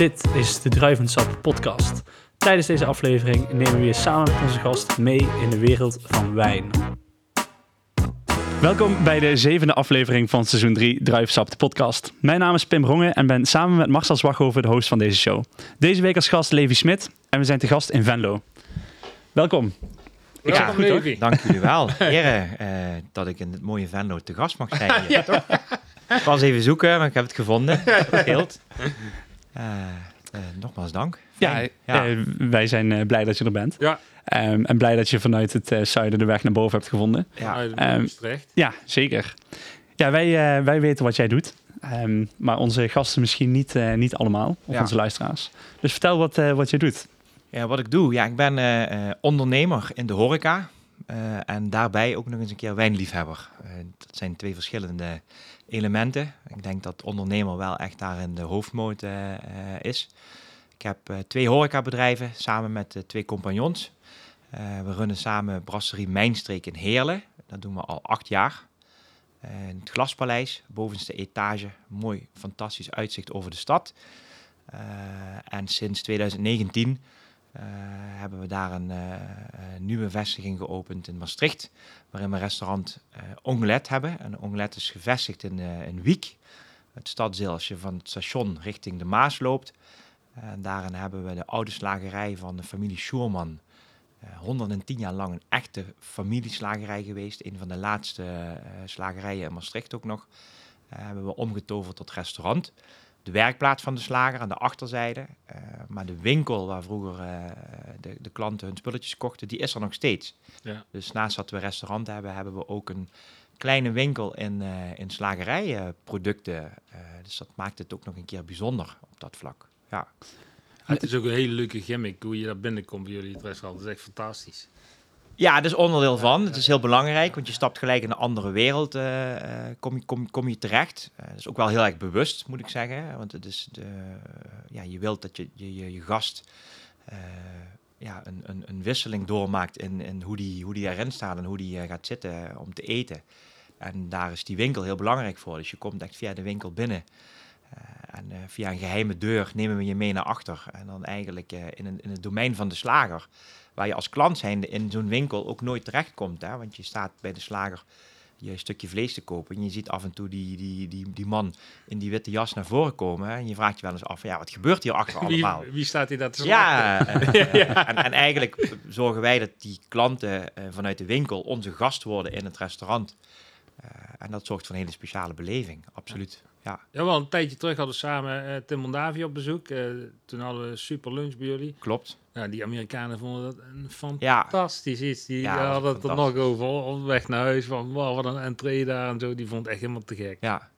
Dit is de Druivensap podcast. Tijdens deze aflevering nemen we je samen met onze gast mee in de wereld van wijn. Welkom bij de zevende aflevering van seizoen 3 Druivensap de podcast. Mijn naam is Pim Rongen en ben samen met Marcel Zwaghoven de host van deze show. Deze week als gast Levi Smit en we zijn te gast in Venlo. Welkom. Ik zeg Ja, het goed, hoor. Dank jullie wel, heren, eh, dat ik in het mooie Venlo te gast mag zijn. hier. Ik was even zoeken, maar ik heb het gevonden. Dat scheelt. Eh, eh, nogmaals dank. Ja, Fijn. ja. eh, wij zijn eh, blij dat je er bent. Ja, Ehm, en blij dat je vanuit het eh, zuiden de weg naar boven hebt gevonden. ja. Utrecht. Ja, zeker. Ja, wij, eh, wij weten wat jij doet. Ehm, maar onze gasten misschien niet, eh, niet allemaal, of Ja. onze luisteraars. Dus vertel wat, eh, wat je doet. Ja, wat ik doe, ja, ik ben eh, eh, ondernemer in de horeca. eh, en daarbij ook nog eens een keer wijnliefhebber. Eh, dat zijn twee verschillende elementen. Ik denk dat ondernemer wel echt daarin de hoofdmoot eh, is. Ik heb eh, twee horecabedrijven samen met eh, twee compagnons. We runnen samen Brasserie Mijnstreek in Heerlen. Dat doen we al acht jaar. In het Glaspaleis, bovenste etage. Mooi, fantastisch uitzicht over de stad. En sinds 2019 eh, hebben we daar een eh, nieuwe vestiging geopend in Maastricht, waarin we een restaurant eh Onglet hebben. En Onglet is gevestigd in, eh in Wiek, het stadsdeel als je van het station richting de Maas loopt. En daarin hebben we de oude slagerij van de familie Schuurman. Eh, 110 jaar lang een echte familieslagerij geweest. Een van de laatste eh, slagerijen in Maastricht ook nog. Eh, hebben we omgetoverd tot restaurant de werkplaats van de slager aan de achterzijde. Eh, maar de winkel waar vroeger eh, de, de klanten hun spulletjes kochten, die is er nog steeds. Ja. Dus naast dat we restaurant hebben, hebben we ook een kleine winkel in, eh in slagerijproducten. Dus dat maakt het ook nog een keer bijzonder op dat vlak. Ja, Het is ook een hele leuke gimmick hoe je daar binnenkomt bij jullie het restaurant. Dat is echt fantastisch. Ja dat is onderdeel van. Het is heel belangrijk, want je stapt gelijk in een andere wereld. eh, eh, kom, je, kom, kom je terecht. Eh, dat is ook wel heel erg bewust, moet ik zeggen. Want het is de, ja, je wilt dat je je, je, gast ja, een, een, een wisseling doormaakt in, in hoe, die, hoe die erin staat en hoe die gaat zitten om te eten. En daar is die winkel heel belangrijk voor. Dus je komt echt via de winkel binnen. Eh, en eh, via een geheime deur nemen we je mee naar achter. En dan eigenlijk eh, in, een, in het domein van de slager. Waar je als klant zijnde in zo'n winkel ook nooit terechtkomt. Hè? Want je staat bij de slager je stukje vlees te kopen. En je ziet af en toe die, die, die, die man in die witte jas naar voren komen. Hè? En je vraagt je wel eens af, ja, wat gebeurt hier achter Wie, allemaal? wie staat hier dat te? Ja, En, en eigenlijk zorgen wij dat die klanten vanuit de winkel onze gast worden in het restaurant. Eh, en dat zorgt voor een hele speciale beleving, absoluut. Ja, Ja, wel een tijdje terug hadden we samen eh, Tim Mondavi op bezoek. Eh, toen hadden we een super lunch bij jullie. klopt. Ja, die Amerikanen vonden dat een Ja, fantastisch iets. Die Ja, was hadden het er nog over op weg naar huis. Van, wow, wat een entree daar en zo. Die vond het echt helemaal te gek. ja,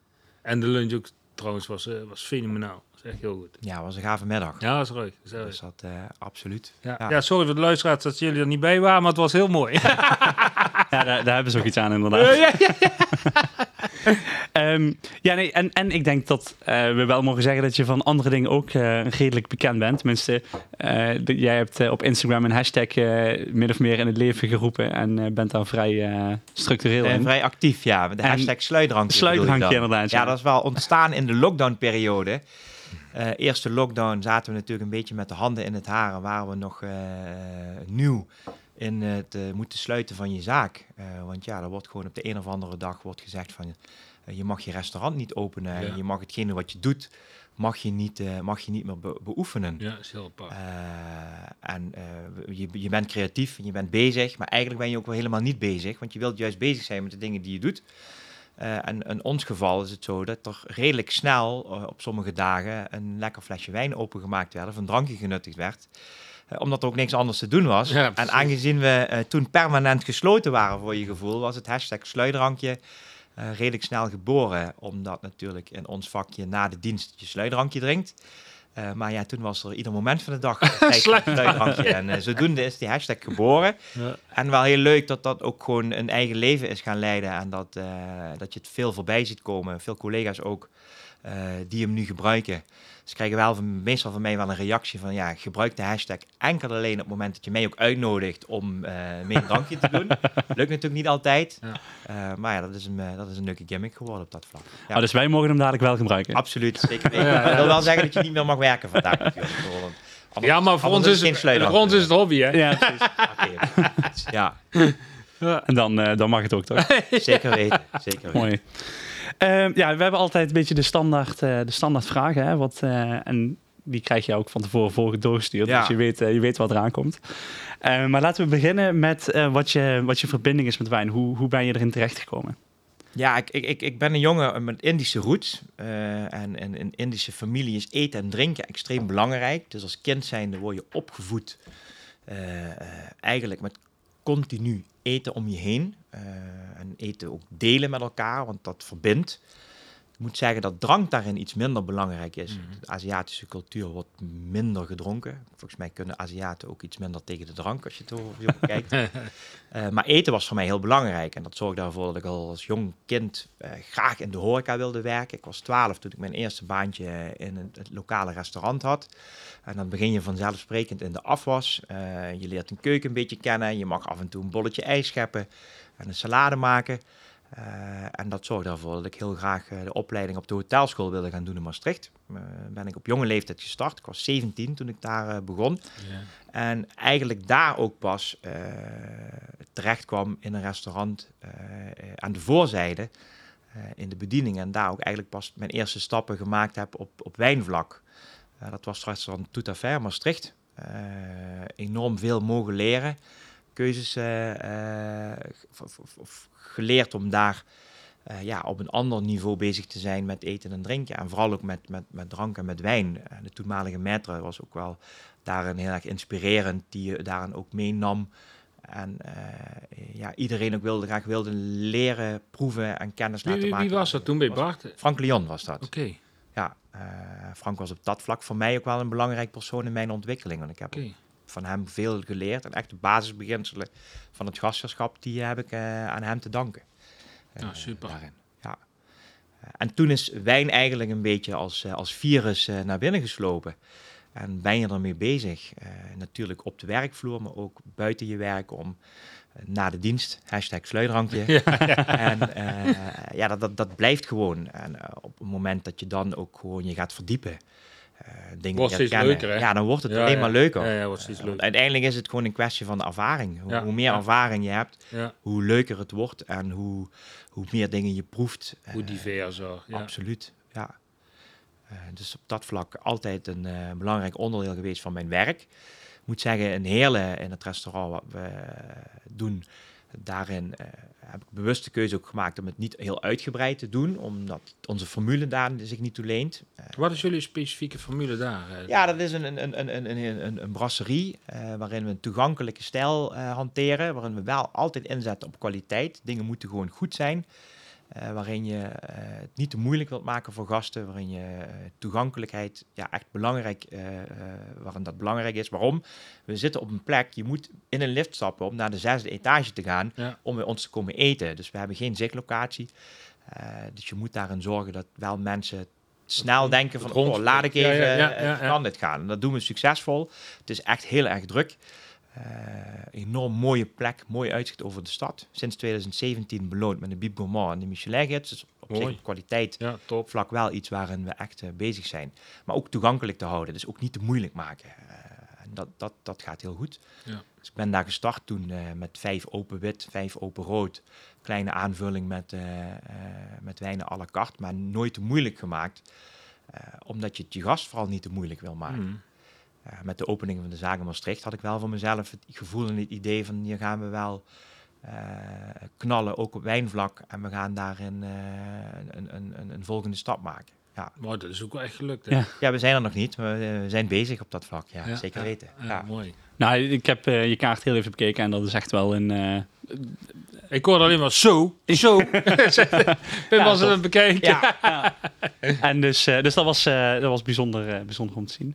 En de lunch ook trouwens was, was fenomenaal. Echt heel goed. ja, was een gave middag. Ja, dat is leuk. Dus dat, absoluut. Ja. ja. Ja. sorry voor de luisteraars dat jullie er niet bij waren, maar het was heel mooi. Ja, daar, daar hebben ze ook iets aan inderdaad. ja, ja. Ehm, ja, nee, en, en ik denk dat eh, we wel mogen zeggen dat je van andere dingen ook eh, redelijk bekend bent. Tenminste, eh, de- jij hebt op Instagram een hashtag min of meer in het leven geroepen en eh, bent daar vrij eh, structureel in. vrij actief, ja. Met de hashtag sluitdrankje. sluitdrankje bedoel je dan? inderdaad, ja. Ja, dat is wel ontstaan in de lockdownperiode. Eh eerste lockdown zaten we natuurlijk een beetje met de handen in het haar. en Waren we nog eh, nieuw in het eh, moeten sluiten van je zaak. Eh, want ja, er wordt gewoon op de een of andere dag wordt gezegd van... eh, je mag je restaurant niet openen. en. Je mag hetgene wat je doet, mag je niet, mag je niet meer be- beoefenen. ja, is heel apart. En je, je bent creatief en je bent bezig, maar eigenlijk ben je ook wel helemaal niet bezig, want je wilt juist bezig zijn met de dingen die je doet. En in ons geval is het zo dat er redelijk snel op sommige dagen een lekker flesje wijn opengemaakt werd of een drankje genuttigd werd. Eh, omdat er ook niks anders te doen was. Ja, en aangezien we eh, toen permanent gesloten waren voor je gevoel, was het hashtag sluitdrankje eh, redelijk snel geboren. Omdat natuurlijk in ons vakje na de dienst je sluitdrankje drinkt. Maar ja, toen was er ieder moment van de dag een sluitdrankje. En zodoende is die hashtag geboren. Ja. En wel heel leuk dat dat ook gewoon een eigen leven is gaan leiden. En dat, dat je het veel voorbij ziet komen. Veel collega's ook. die hem nu gebruiken. Ze krijgen wel van, meestal van mij wel een reactie van ja, gebruik de hashtag enkel alleen op het moment dat je mij ook uitnodigt om eh mee een drankje te doen. Lukt natuurlijk niet altijd. Ja. Eh, maar ja, dat is, een, eh, dat is een leuke gimmick geworden op dat vlak. Ja, Oh, dus wij mogen hem dadelijk wel gebruiken. Absoluut, zeker weten. Ja, ja, Dat wil wel zeggen dat je niet meer mag werken vandaag natuurlijk. Anders- Ja, maar voor ons is, het, voor ons is het hobby, hè? Ja, precies. Oké. Ja, Ja. En dan, eh, dan mag het ook toch? zeker weten. Zeker weten. Mooi. Ehm, ja, we hebben altijd een beetje de standaard, eh, de standaard vragen. Hè? Wat, eh, en die krijg je ook van tevoren voor doorgestuurd. Ja. Dus je weet, eh, je weet wat eraan komt. Eh, maar laten we beginnen met wat, je, wat je verbinding is met wijn. Hoe, hoe ben je erin terechtgekomen? Ja, ik, ik, ik, ben een jongen met Indische roots. en, in Indische familie is eten en drinken extreem belangrijk. Dus als kind zijnde word je opgevoed eigenlijk met continu eten om je heen. Eh, en eten ook delen met elkaar, want dat verbindt. Ik moet zeggen dat drank daarin iets minder belangrijk is. Mhm. De Aziatische cultuur wordt minder gedronken. Volgens mij kunnen Aziaten ook iets minder tegen de drank als je het over zo bekijkt. Eh, maar eten was voor mij heel belangrijk. En dat zorgde ervoor dat ik al als jong kind eh, graag in de horeca wilde werken. Ik was 12 toen ik mijn eerste baantje in het, het lokale restaurant had. En dan begin je vanzelfsprekend in de afwas. Eh, je leert een keuken een beetje kennen. Je mag af en toe een bolletje ijs scheppen en een salade maken. Eh, en dat zorgde ervoor dat ik heel graag eh, de opleiding op de hotelschool wilde gaan doen in Maastricht. Eh, ben ik op jonge leeftijd gestart. Ik was 17 toen ik daar begon. Ja. En eigenlijk daar ook pas terecht kwam in een restaurant aan de voorzijde, in de bediening. En daar ook eigenlijk pas mijn eerste stappen gemaakt heb op, op wijnvlak. Dat was het restaurant Tout à Fait Maastricht. Enorm veel mogen leren. Keuzes geleerd om daar eh, ja, op een ander niveau bezig te zijn met eten en drinken. En vooral ook met, met, met drank en met wijn. Eh, de toenmalige maître was ook wel daarin heel erg inspirerend, die je daarin ook meenam. En eh, ja, iedereen ook wilde, graag wilde leren, proeven en kennis Wie, laten maken. wie was dat toen bij Bart? Oké. Frank Lyon was dat. Ja, eh, Frank was op dat vlak voor mij ook wel een belangrijk persoon in mijn ontwikkeling. Want ik heb Oké. Van hem veel geleerd. En echt de basisbeginselen van het gastschap, die heb ik eh, aan hem te danken. Eh, Nou, super. daarin. Ja. Eh, en toen is wijn eigenlijk een beetje als, eh, als virus eh, naar binnen geslopen. En ben je ermee bezig. Eh, natuurlijk op de werkvloer, maar ook buiten je werk om eh, na de dienst, hashtag sluitdrankje. En eh, ja, dat, dat, dat blijft gewoon. En eh, op het moment dat je dan ook gewoon je gaat verdiepen, eh dingen Wordt steeds leuker, hè? ja, dan wordt het alleen maar leuker. Ja, wordt steeds Eh, leuker. uiteindelijk is het gewoon een kwestie van ervaring. Hoe, meer ervaring je hebt, hoe leuker het wordt en hoe, hoe meer dingen je proeft. hoe Eh, divers zo. Ja. Absoluut, ja. Eh, dus op dat vlak altijd een eh, belangrijk onderdeel geweest van mijn werk. Ik moet zeggen, een hele in het restaurant wat we eh, doen, daarin eh, heb ik bewust de keuze ook gemaakt om het niet heel uitgebreid te doen, omdat onze formule daar zich niet toe leent. Eh, Wat is jullie specifieke formule daar? eh? ja, dat is een, een, een, een, een, een, een brasserie waarin we een toegankelijke stijl hanteren. Waarin we wel altijd inzetten op kwaliteit. Dingen moeten gewoon goed zijn. Eh, waarin je eh, het niet te moeilijk wilt maken voor gasten. Waarin je eh, toegankelijkheid ja, echt belangrijk, eh, eh, waarin dat belangrijk is. Waarom? We zitten op een plek, je moet in een lift stappen om naar de zesde etage te gaan. Ja. Om bij ons te komen eten. Dus we hebben geen zichtlocatie. Eh, dus je moet daarin zorgen dat wel mensen snel denken van, oh, laat ik even, ja, ja, eh, ja, ja. kan dit gaan. En dat doen we succesvol. Het is echt heel erg druk. Eh, enorm mooie plek, mooi uitzicht over de stad. Sinds 2017 beloond met de Bib Gourmand en de Michelin-gids. Dus op Mooi. zich kwaliteit Ja, top. vlak wel iets waarin we echt eh, bezig zijn. Maar ook toegankelijk te houden, dus ook niet te moeilijk maken. Eh, en dat, dat, dat gaat heel goed. Ja. Dus ik ben daar gestart toen met vijf open wit, vijf open rood. Kleine aanvulling met, met wijnen à la carte, maar nooit te moeilijk gemaakt. Omdat je het je gast vooral niet te moeilijk wil maken. Mm. Eh, met de opening van de zaak in Maastricht had ik wel voor mezelf het gevoel en het idee van hier gaan we wel eh, knallen, ook op wijnvlak. En we gaan daarin eh, een, een, een, een volgende stap maken. Ja. Maar dat is ook wel echt gelukt. Hè? Ja. ja, we zijn er nog niet, maar we zijn bezig op dat vlak. Ja, Ja, zeker ja, weten. Ja, Ja. mooi. Nou, ik heb eh, je kaart heel even bekeken en dat is echt wel een... eh, Ik hoorde alleen maar zo, zo. Pim Ja, was het aan het bekijken. Ja. en dus, eh, dus dat was, eh, dat was bijzonder, eh, bijzonder om te zien.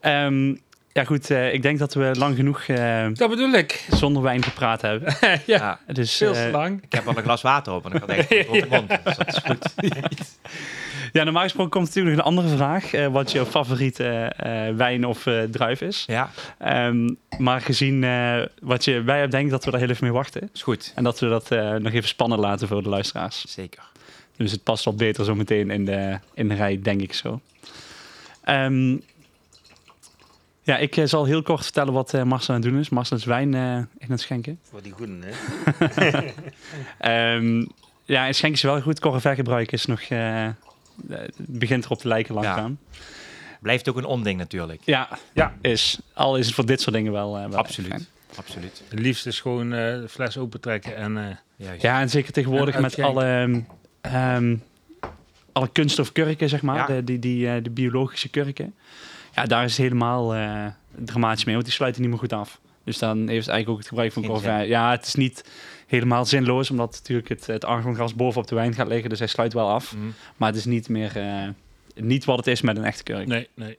Ehm, ja goed, eh, ik denk dat we lang genoeg eh, Dat bedoel ik. zonder wijn gepraat hebben. ja, Ja. Dus, veel eh, te lang. Ik heb al een glas water op en ik had echt een grote mond. Dus dat is goed. Ja, normaal gesproken komt natuurlijk een andere vraag. eh, wat jouw favoriete eh, wijn of eh, druif is. Ja, Ehm, maar gezien eh, wat je bij hebt, denk ik dat we daar heel even mee wachten. is goed. En dat we dat eh, nog even spannend laten voor de luisteraars. Zeker. Dus het past wat beter zo meteen in de, in de rij, denk ik zo. Ehm, ja, ik eh, zal heel kort vertellen wat eh, Marcel aan het doen is. Marcel is wijn eh, in het schenken. Voor die goeden, hè? Ehm, ja, het schenken is wel goed. Correvet is nog... eh, eh, het begint erop te lijken langzaam. Blijft ook een onding natuurlijk. Ja, Ja. is. Al is het voor dit soort dingen wel, eh, wel erg fijn. Absoluut. Absoluut. Het liefst is gewoon eh, de fles opentrekken en... eh. Ja, en zeker tegenwoordig En met alle, ehm, alle kunststofkurken, zeg maar. Ja. De, die, die, eh, de biologische kurken. Ja, daar is het helemaal eh, dramatisch mee, want die sluiten niet meer goed af. Dus dan heeft het eigenlijk ook het gebruik van. Ja, het is niet helemaal zinloos, omdat natuurlijk het, het argongas bovenop de wijn gaat liggen. Dus hij sluit wel af. Mhm. Maar het is niet meer eh, niet wat het is met een echte kurk. nee, nee.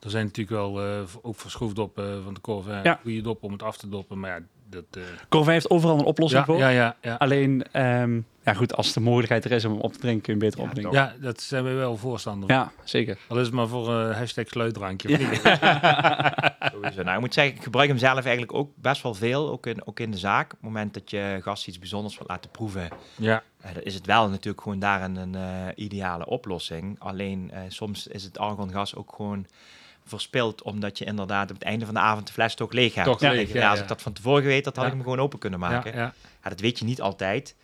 Er zijn natuurlijk wel eh, v- ook verschroefdoppen van de korf. Ja. Goede dop om het af te doppen, maar ja, dat... eh, Corvette heeft overal een oplossing ja, voor. ja, ja, ja. Alleen, ehm, ja goed, als de mogelijkheid er is om hem op te drinken, kun je beter Ja, opdrinken. Ja, dat zijn we wel voorstander van. Ja, zeker. Al is het maar voor een hashtag sluitdrankje. of niet? Sowieso. Nou, ik moet zeggen, ik gebruik hem zelf eigenlijk ook best wel veel, ook in, ook in de zaak. Op het moment dat je gast iets bijzonders wilt laten proeven, ja, eh, dan is het wel natuurlijk gewoon daarin een eh, ideale oplossing. Alleen eh, soms is het argongas ook gewoon verspild, omdat je inderdaad op het einde van de avond de fles toch leeg hebt. Toch Ja, leeg, ja, als ja. ik dat van tevoren geweten had, had Ja. ik hem gewoon open kunnen ja, maken. ja. Ja, dat weet je niet altijd.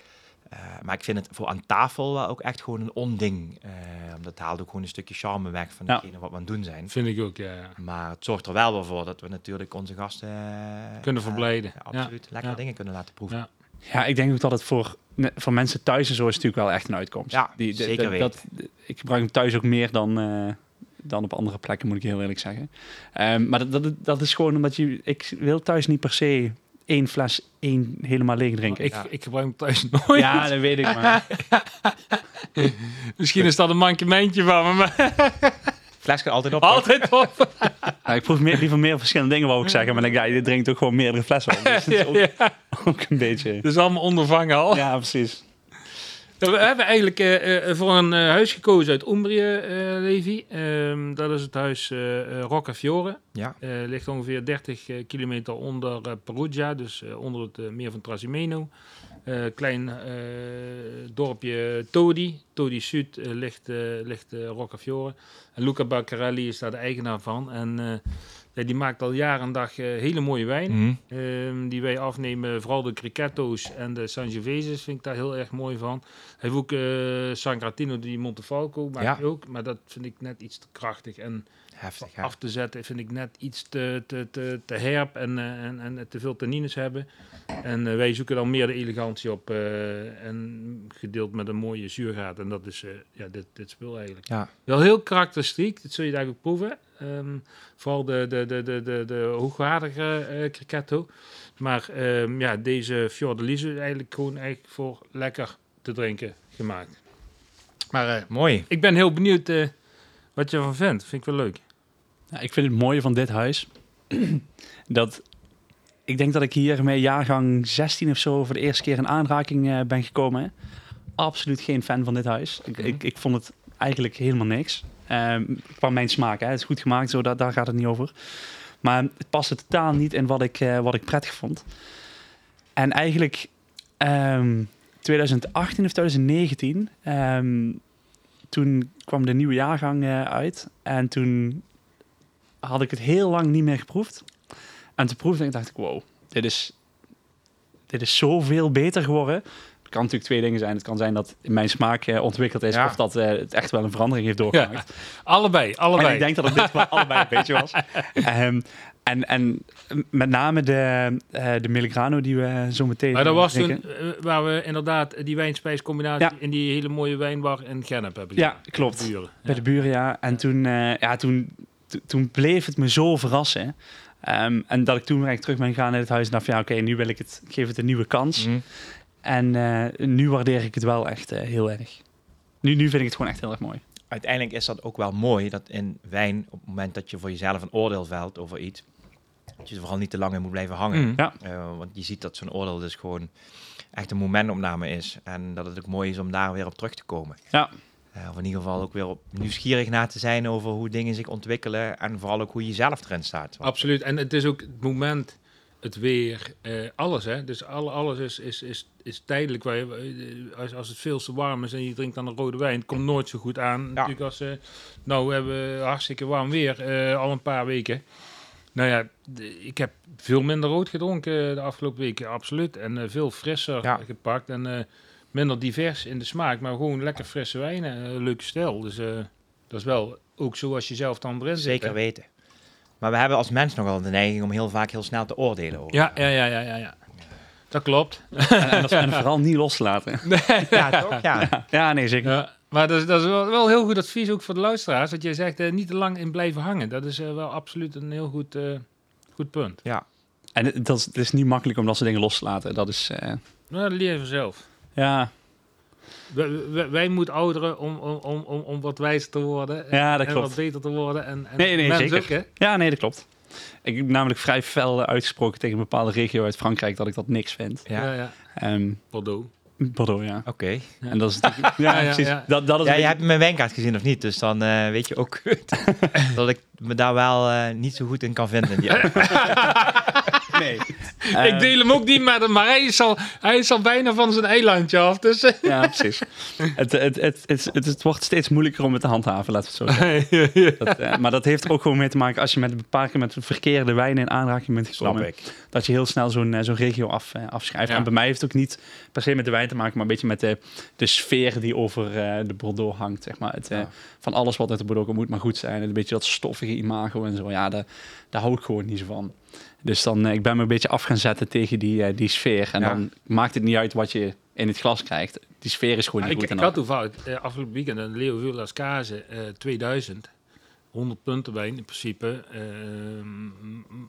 Eh, maar ik vind het voor aan tafel wel ook echt gewoon een onding. eh omdat het haalt ook gewoon een stukje charme weg van Ja. hetgene wat we aan het doen zijn. vind ik ook, ja. ja. Maar het zorgt er wel wel voor dat we natuurlijk onze gasten... eh, Kunnen eh, verblijden. ja, absoluut. Lekker Ja. dingen kunnen laten proeven. Ja. Ja, ik denk ook dat het voor, voor mensen thuis en zo is natuurlijk wel echt een uitkomst. Ja, Die, de- zeker de- weten. dat, ik gebruik hem thuis ook meer dan, eh, dan op andere plekken, moet ik heel eerlijk zeggen. Ehm, maar dat, dat, dat is gewoon omdat je... Ik wil thuis niet per se één fles één helemaal leeg drinken. Ik, Ja. ik gebruik hem thuis nooit. ja, dat weet ik, maar... Misschien is dat een mankementje van me, maar Fles gaat altijd op. altijd op. Ja, ik proef meer, liever meer verschillende dingen, wou ik zeggen. Maar dan denk ik, ja, je drinkt ook gewoon meerdere flessen op. Dus ook een beetje... dus allemaal ondervangen al. Ja, precies. We hebben eigenlijk eh, eh, voor een eh, huis gekozen uit Umbrië, eh, Levi. Ehm, dat is het huis eh eh, Roccafiore. Ja. Eh, ligt ongeveer 30 eh, kilometer onder eh, Perugia, dus eh, onder het eh, meer van Trasimeno. Eh, klein eh, dorpje Todi. Todi Sud eh, ligt, eh, ligt eh, Roccafiore. En Luca Baccarelli is daar de eigenaar van. En eh, die maakt al jaren en dag eh, hele mooie wijn. Mhm. Ehm, die wij afnemen, vooral de Cricetto's en de Sangioveses vind ik daar heel erg mooi van. Hij heeft ook eh San Gratino di Montefalco, maakt Ja. ook, maar dat vind ik net iets te krachtig. En Heftig, af te zetten vind ik net iets te, te, te, te herb en, eh, en, en te veel tannines hebben. En eh, wij zoeken dan meer de elegantie op eh, en gedeeld met een mooie zuurgraad. En dat is eh, ja, dit, dit spul eigenlijk. Ja. Wel heel karakteristiek, dat zul je daar ook proeven. Ehm, vooral de, de, de, de, de, de hoogwaardige eh cricetto. Maar ehm, ja, deze Fiordaliso is eigenlijk gewoon eigenlijk voor lekker te drinken gemaakt. Maar eh, Mooi. ik ben heel benieuwd eh, wat je ervan vindt. Vind ik wel leuk. Ja, ik vind het mooie van dit huis dat ik denk dat ik hier met jaargang 16 of zo voor de eerste keer in aanraking ben gekomen. Absoluut geen fan van dit huis. Ik, Mhm. ik, ik vond het eigenlijk helemaal niks. Ehm qua mijn smaak, hè. het is goed gemaakt, zo, daar, daar gaat het niet over. Maar het paste totaal niet in wat ik, eh, wat ik prettig vond. En eigenlijk ehm 2018 of 2019, ehm, toen kwam de nieuwe jaargang eh, uit. En toen had ik het heel lang niet meer geproefd. En toen proefde ik dacht ik, wow, dit is, dit is zoveel beter geworden. Kan natuurlijk twee dingen zijn. Het kan zijn dat mijn smaak eh, ontwikkeld is... Ja. of dat eh, het echt wel een verandering heeft doorgemaakt. Allebei, allebei. En ik denk dat het dit wel allebei een beetje was. Ehm, en, en met name de, eh de Meligrano die we zo meteen maar dat was drinken. toen waar we inderdaad die wijnspijscombinatie Ja. in die hele mooie wijnbar in Gennep hebben Ja, klopt. Buren. Bij de buren, ja. En toen, ja, toen, to- toen bleef het me zo verrassen. Ehm, en dat ik toen eigenlijk terug ben gegaan in het huis en dacht van, ja, oké, nu wil ik het, geef het een nieuwe kans. Mhm. En eh, nu waardeer ik het wel echt eh, heel erg. Nu, nu vind ik het gewoon echt heel erg mooi. Uiteindelijk is dat ook wel mooi dat in wijn, op het moment dat je voor jezelf een oordeel velt over iets, dat je er vooral niet te lang in moet blijven hangen. Mhm. Ja. Eh, want je ziet dat zo'n oordeel dus gewoon echt een momentopname is. En dat het ook mooi is om daar weer op terug te komen. Ja. Eh, of in ieder geval ook weer op nieuwsgierig naar te zijn over hoe dingen zich ontwikkelen. En vooral ook hoe je zelf erin staat. Want- Absoluut. En het is ook het moment, het weer, eh, alles. Hè? Dus alle, alles is, is, is, is tijdelijk. Waar je, eh, als, als het veel te warm is en je drinkt dan een rode wijn, het komt nooit zo goed aan. Natuurlijk als, eh, nou, we hebben hartstikke warm weer, eh, al een paar weken. Nou ja, ik heb veel minder rood gedronken de afgelopen weken, absoluut. En veel frisser Ja. gepakt en minder divers in de smaak, maar gewoon lekker frisse wijnen, eh, leuke stijl. Dus dat is wel ook zoals je zelf dan zit, Zeker hè. weten. Maar we hebben als mens nogal de neiging om heel vaak heel snel te oordelen over. Ja, ja, ja, ja, ja, ja. Dat klopt. En, en, dat- en vooral niet loslaten. Ja, toch? Ja. Ja, nee, zeker. Ja, maar dat is, dat is wel, wel heel goed advies ook voor de luisteraars. Dat jij zegt, eh, niet te lang in blijven hangen. Dat is eh, wel absoluut een heel goed, eh, goed punt. ja. En het, dat is, het is niet makkelijk om dat soort dingen los te laten. Dat is, eh, Nou, dat leer je vanzelf. ja, Wij, wij, moeten ouderen om, om, om, om, om wat wijzer te worden. en- Ja, dat en klopt. wat beter te worden. En, en Nee, nee, mensen zeker. ook, ja, nee, dat klopt. Ik heb namelijk vrij fel uitgesproken tegen een bepaalde regio uit Frankrijk dat ik dat niks vind. Ja. Ja, ja. Ehm Bordeaux. Bordeaux, ja. Oké. En dat is natuurlijk- ja, precies. ja. Dat, dat is Ja, je hebt mijn wijnkaart gezien of niet, dus dan eh, weet je ook dat ik me daar wel eh, niet zo goed in kan vinden. Ja. nee. ik deel hem ook niet met hem, maar hij is al, hij is al bijna van zijn eilandje af. Dus, eh, Ja, precies. het, het, het, het, het, het wordt steeds moeilijker om het te handhaven, laten we het zo zeggen. Dat, maar dat heeft er ook gewoon mee te maken als je met een paar keer met verkeerde wijnen in aanraking bent gekomen. Dat je heel snel zo'n zo'n regio af, afschrijft. Ja. En bij mij heeft het ook niet per se met de wijn te maken, maar een beetje met de, de sfeer die over eh, de Bordeaux hangt. Zeg maar. het, eh. Van alles wat uit de Bordeaux komt, moet maar goed zijn. En een beetje dat stoffige imago en zo. Ja, daar, daar hou ik gewoon niet zo van. Dus dan, eh, ik ben me een beetje af gaan zetten tegen die, die sfeer. En Ja. dan maakt het niet uit wat je in het glas krijgt. Die sfeer is gewoon niet ik, goed. ik en had toevallig afgelopen weekend een Leo Villas Kaze eh 2000. 100 punten wijn in principe. Ehm,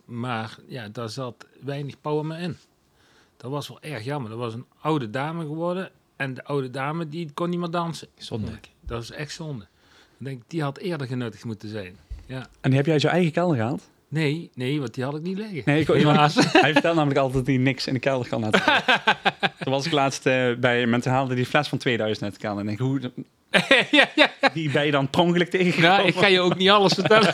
maar ja, daar zat weinig power meer in. Dat was wel erg jammer. Dat was een oude dame geworden. En de oude dame die kon niet meer dansen. Zonde. Dat is echt zonde. Ik denk, die had eerder genuttigd moeten zijn. Ja. En die heb jij uit je eigen kelder gehaald? Nee, nee, want die had ik niet liggen. Nee, ik, Helaas. hij vertelt namelijk altijd dat hij niks in de kelder kan laten. Toen was ik laatst eh, bij mensen haalde die fles van 2000 uit de kelder. En ik denk, hoe, ja, ja. die ben je dan per ongeluk tegengekomen? Nou, ik ga je ook niet alles vertellen.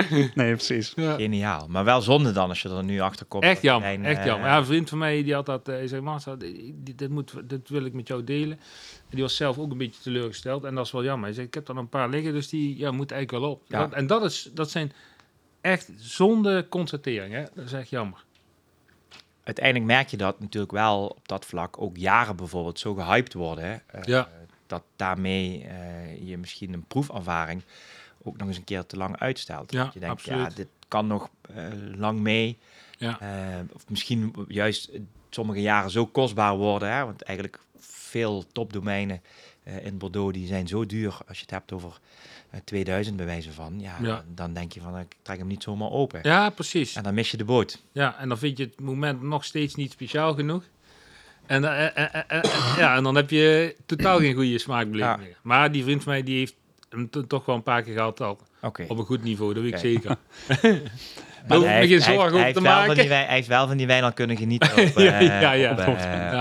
Nee, precies. Ja. Geniaal. Maar wel zonde dan als je er nu achter komt. Echt jammer, wijn, echt eh, jammer. Ja, een vriend van mij die had dat, eh, hij zei, Marcel, dit, dit, moet, dit wil ik met jou delen. En die was zelf ook een beetje teleurgesteld en dat is wel jammer. Hij zei, ik heb er een paar liggen, dus die ja, moet eigenlijk wel op. Ja. Dat- en dat, is, dat zijn echt zonde constateringen, hè. dat is echt jammer. Uiteindelijk merk je dat natuurlijk wel op dat vlak ook jaren bijvoorbeeld zo gehyped worden. Hè? Eh, Ja. Dat daarmee eh, je misschien een proefervaring ook nog eens een keer te lang uitstelt. Ja, dat je denkt, ja, dit kan nog eh, lang mee. Ja. Eh, of misschien juist eh, sommige jaren zo kostbaar worden. Hè? Want eigenlijk veel topdomeinen eh, in Bordeaux die zijn zo duur als je het hebt over eh, 2000 bij wijze van. Ja, Ja. Dan, denk je van ik trek hem niet zomaar open. Ja, precies. En dan mis je de boot. Ja, en dan vind je het moment nog steeds niet speciaal genoeg. En, ja, en dan heb je totaal geen goede smaakbeleving Ja. meer. Maar die vriend van mij die heeft hem toch wel een paar keer gehad al. Op een goed niveau, dat weet ik zeker. Maar hoef me geen hij zorgen hij te wel van maken. die Hij heeft wel van die wijn al kunnen genieten op, Ja, eh, ja, ja, op, eh,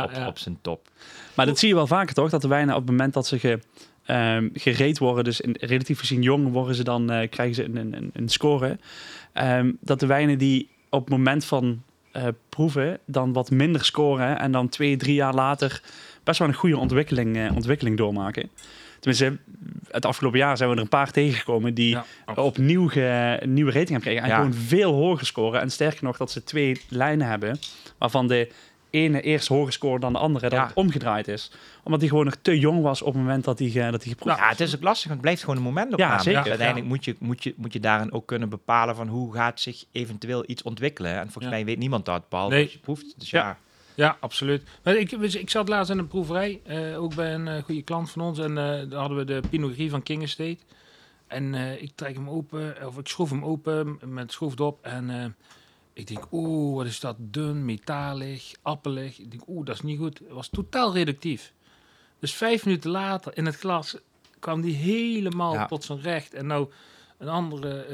op, ja. op zijn top. Maar dat zie je wel vaker toch? Dat de wijnen op het moment dat ze ge, ehm, gereed worden, dus in, relatief gezien jong worden ze dan, eh, krijgen ze een, een, een score. Ehm, dat de wijnen die op het moment van eh, proeven dan wat minder scoren en dan twee, drie jaar later best wel een goede ontwikkeling, eh, ontwikkeling doormaken. Tenminste, het afgelopen jaar zijn we er een paar tegengekomen die Ja, opnieuw ge, een nieuwe rating hebben gekregen. En Ja. gewoon veel hoger scoren. En sterker nog, dat ze twee lijnen hebben. Waarvan de ene eerst hoger scoort dan de andere. Dat Ja. het omgedraaid is. Omdat hij gewoon nog te jong was op het moment dat hij, dat hij geproefd Ja, het is ook lastig, want het blijft gewoon een moment op. Ja, zeker. Uiteindelijk moet, je, moet, je, moet je daarin ook kunnen bepalen van hoe gaat zich eventueel iets ontwikkelen. En volgens Ja. mij weet niemand dat, behalve Nee. als je proeft. Dus Ja. Ja, absoluut. Maar ik, dus ik zat laatst in een proeverij, eh, ook bij een eh, goede klant van ons. En eh, daar hadden we de Pinot Gris van King Estate. En ik trek hem open, of ik schroef hem open met schroefdop. En ik denk, oeh, wat is dat dun, metalig, appelig. Ik denk, oeh, dat is niet goed. Het was totaal reductief. Dus vijf minuten later in het glas kwam die helemaal Ja. tot zijn recht. En nou, een andere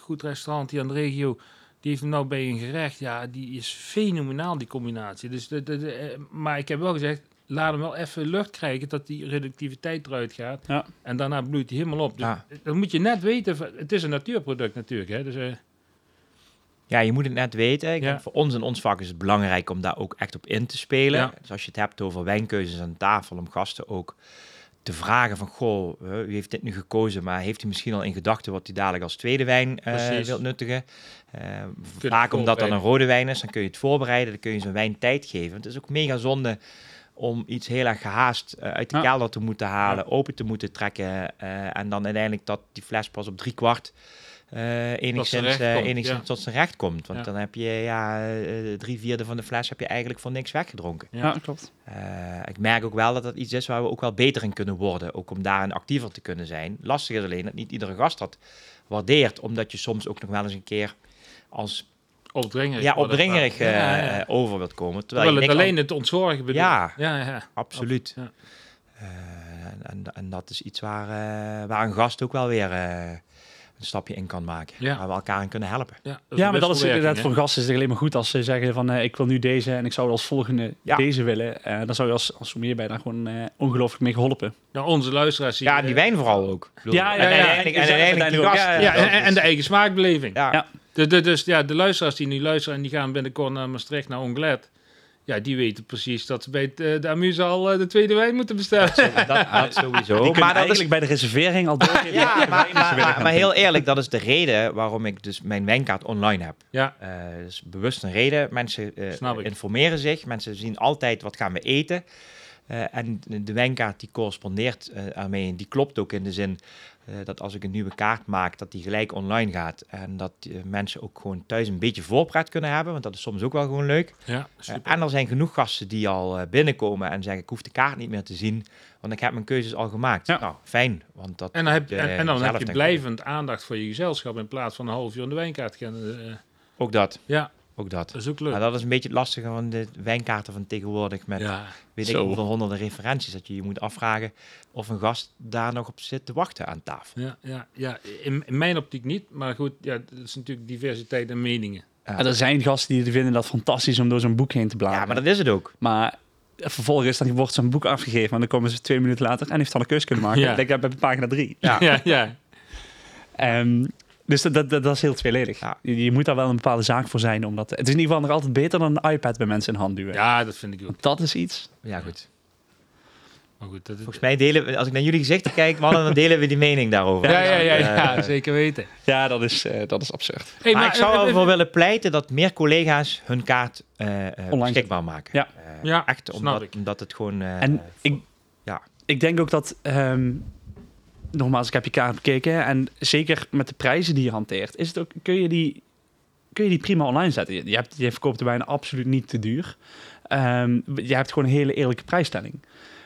goed restaurant hier in de regio, die heeft hem nou bij een gerecht. Ja, die is fenomenaal, die combinatie. Dus de, de, de, eh, maar ik heb wel gezegd, laat hem wel even lucht krijgen dat die reductiviteit eruit gaat. Ja. En daarna bloeit hij helemaal op. Dus Ja. dan moet je net weten, van- het is een natuurproduct natuurlijk. Hè? Dus, eh, Ja, je moet het net weten. Ik Ja. denk voor ons in ons vak is het belangrijk om daar ook echt op in te spelen. Ja. Dus als je het hebt over wijnkeuzes aan tafel, om gasten ook te vragen van, goh, eh, u heeft dit nu gekozen, maar heeft u misschien al in gedachten wat u dadelijk als tweede wijn eh Precies. wilt nuttigen? Eh, vaak omdat dat een rode wijn is, dan kun je het voorbereiden, dan kun je zo'n wijn tijd geven. Het is ook mega zonde om iets heel erg gehaast eh, uit de Ja. kelder te moeten halen, open te moeten trekken eh, en dan uiteindelijk dat die fles pas op drie kwart eh, enigszins, eh, enigszins ja. tot zijn recht komt. Want Ja. dan heb je ja, eh, drie vierde van de fles heb je eigenlijk voor niks weggedronken. Ja. Klopt. Eh, ik merk ook wel dat dat iets is waar we ook wel beter in kunnen worden. Ook om daarin actiever te kunnen zijn. Lastig is alleen dat niet iedere gast dat waardeert. Omdat je soms ook nog wel eens een keer als opdringerig. ja. Ja, ja, eh, ja. eh, over wilt komen. Terwijl, Terwijl je het alleen het ontzorgen bedoelt. Ja. ja, ja. Absoluut. Ja. Eh, en, en dat is iets waar, eh, waar een gast ook wel weer eh, een stapje in kan maken. Ja. Waar we elkaar in kunnen helpen. Ja, Ja, maar dat is inderdaad voor gasten is het alleen maar goed als ze zeggen van eh, ik wil nu deze en ik zou als volgende Ja. deze willen. Eh, dan zou je als, als sommelier bij daar gewoon eh, ongelooflijk mee geholpen. Nou, onze luisteraars. Ja, eh, die wijn vooral ook. Ja, ja, en ja, ja, Ja, en, en de eigen smaakbeleving. Ja. De, dus ja, de luisteraars die nu luisteren en die gaan binnenkort naar Maastricht, naar Onglet. Ja, die weten precies dat ze bij eh, de Amuse al eh, de tweede wijn moeten bestellen. dat, dat sowieso. Die maar dat eigenlijk is bij de reservering al doorgeven. Ja, maar, maar, heel eerlijk, dat is de reden waarom ik dus mijn wijnkaart online heb. ja, Eh dus bewust een reden. Mensen eh, informeren zich. Mensen zien altijd wat gaan we eten. Eh, en de, wijnkaart die correspondeert eh ermee. En die klopt ook in de zin eh, dat als ik een nieuwe kaart maak, dat die gelijk online gaat. En dat eh, mensen ook gewoon thuis een beetje voorpret kunnen hebben. Want dat is soms ook wel gewoon leuk. ja, super. en er zijn genoeg gasten die al binnenkomen en zeggen: Ik hoef de kaart niet meer te zien, want ik heb mijn keuzes al gemaakt. Ja. Nou, fijn. Want dat En dan heb, je, en, en dan heb je blijvend aandacht voor je gezelschap in plaats van een half uur aan de wijnkaart gaan. eh, Ook dat. ja, Ook dat. dat is ook leuk. Maar dat is een beetje het lastige van de wijnkaarten van tegenwoordig. Met ja, weet ik hoeveel honderden referenties. Dat je je moet afvragen of een gast daar nog op zit te wachten aan tafel. ja, ja, ja. In, in mijn optiek niet, maar goed, ja, dat is natuurlijk diversiteit en meningen. Ja. En er zijn gasten die vinden dat fantastisch om door zo'n boek heen te bladeren. Ja, maar dat is het ook. Maar vervolgens dan wordt zo'n boek afgegeven en dan komen ze twee minuten later en heeft al een keus kunnen maken. Ja. Ik denk dat bij pagina drie. Ja. ja, ja. Ehm, dus dat, dat, dat, is heel tweeledig. Ja. Je, je moet daar wel een bepaalde zaak voor zijn. Omdat, het is in ieder geval nog altijd beter dan een iPad bij mensen in hand duwen. ja, dat vind ik ook. Dat is iets. Ja, goed. Maar goed, dat is, Volgens mij delen we, als ik naar jullie gezichten kijk, mannen, dan delen we die mening daarover. ja, ja, ja, ja, Eh, zeker weten. Ja, dat is, eh, dat is absurd. Hey, maar, ik zou eh, ervoor willen pleiten dat meer collega's hun kaart eh, eh, Online beschikbaar maken. Ja. Ja, echt snap omdat, ik. omdat het gewoon... eh, En ik, ja. ik denk ook dat... ehm, nogmaals, ik heb je kaart bekeken. En zeker met de prijzen die je hanteert... Is het ook, kun, je die, kun je die prima online zetten. Je, hebt, je verkoopt de wijn absoluut niet te duur. Ehm, je hebt gewoon een hele eerlijke prijsstelling.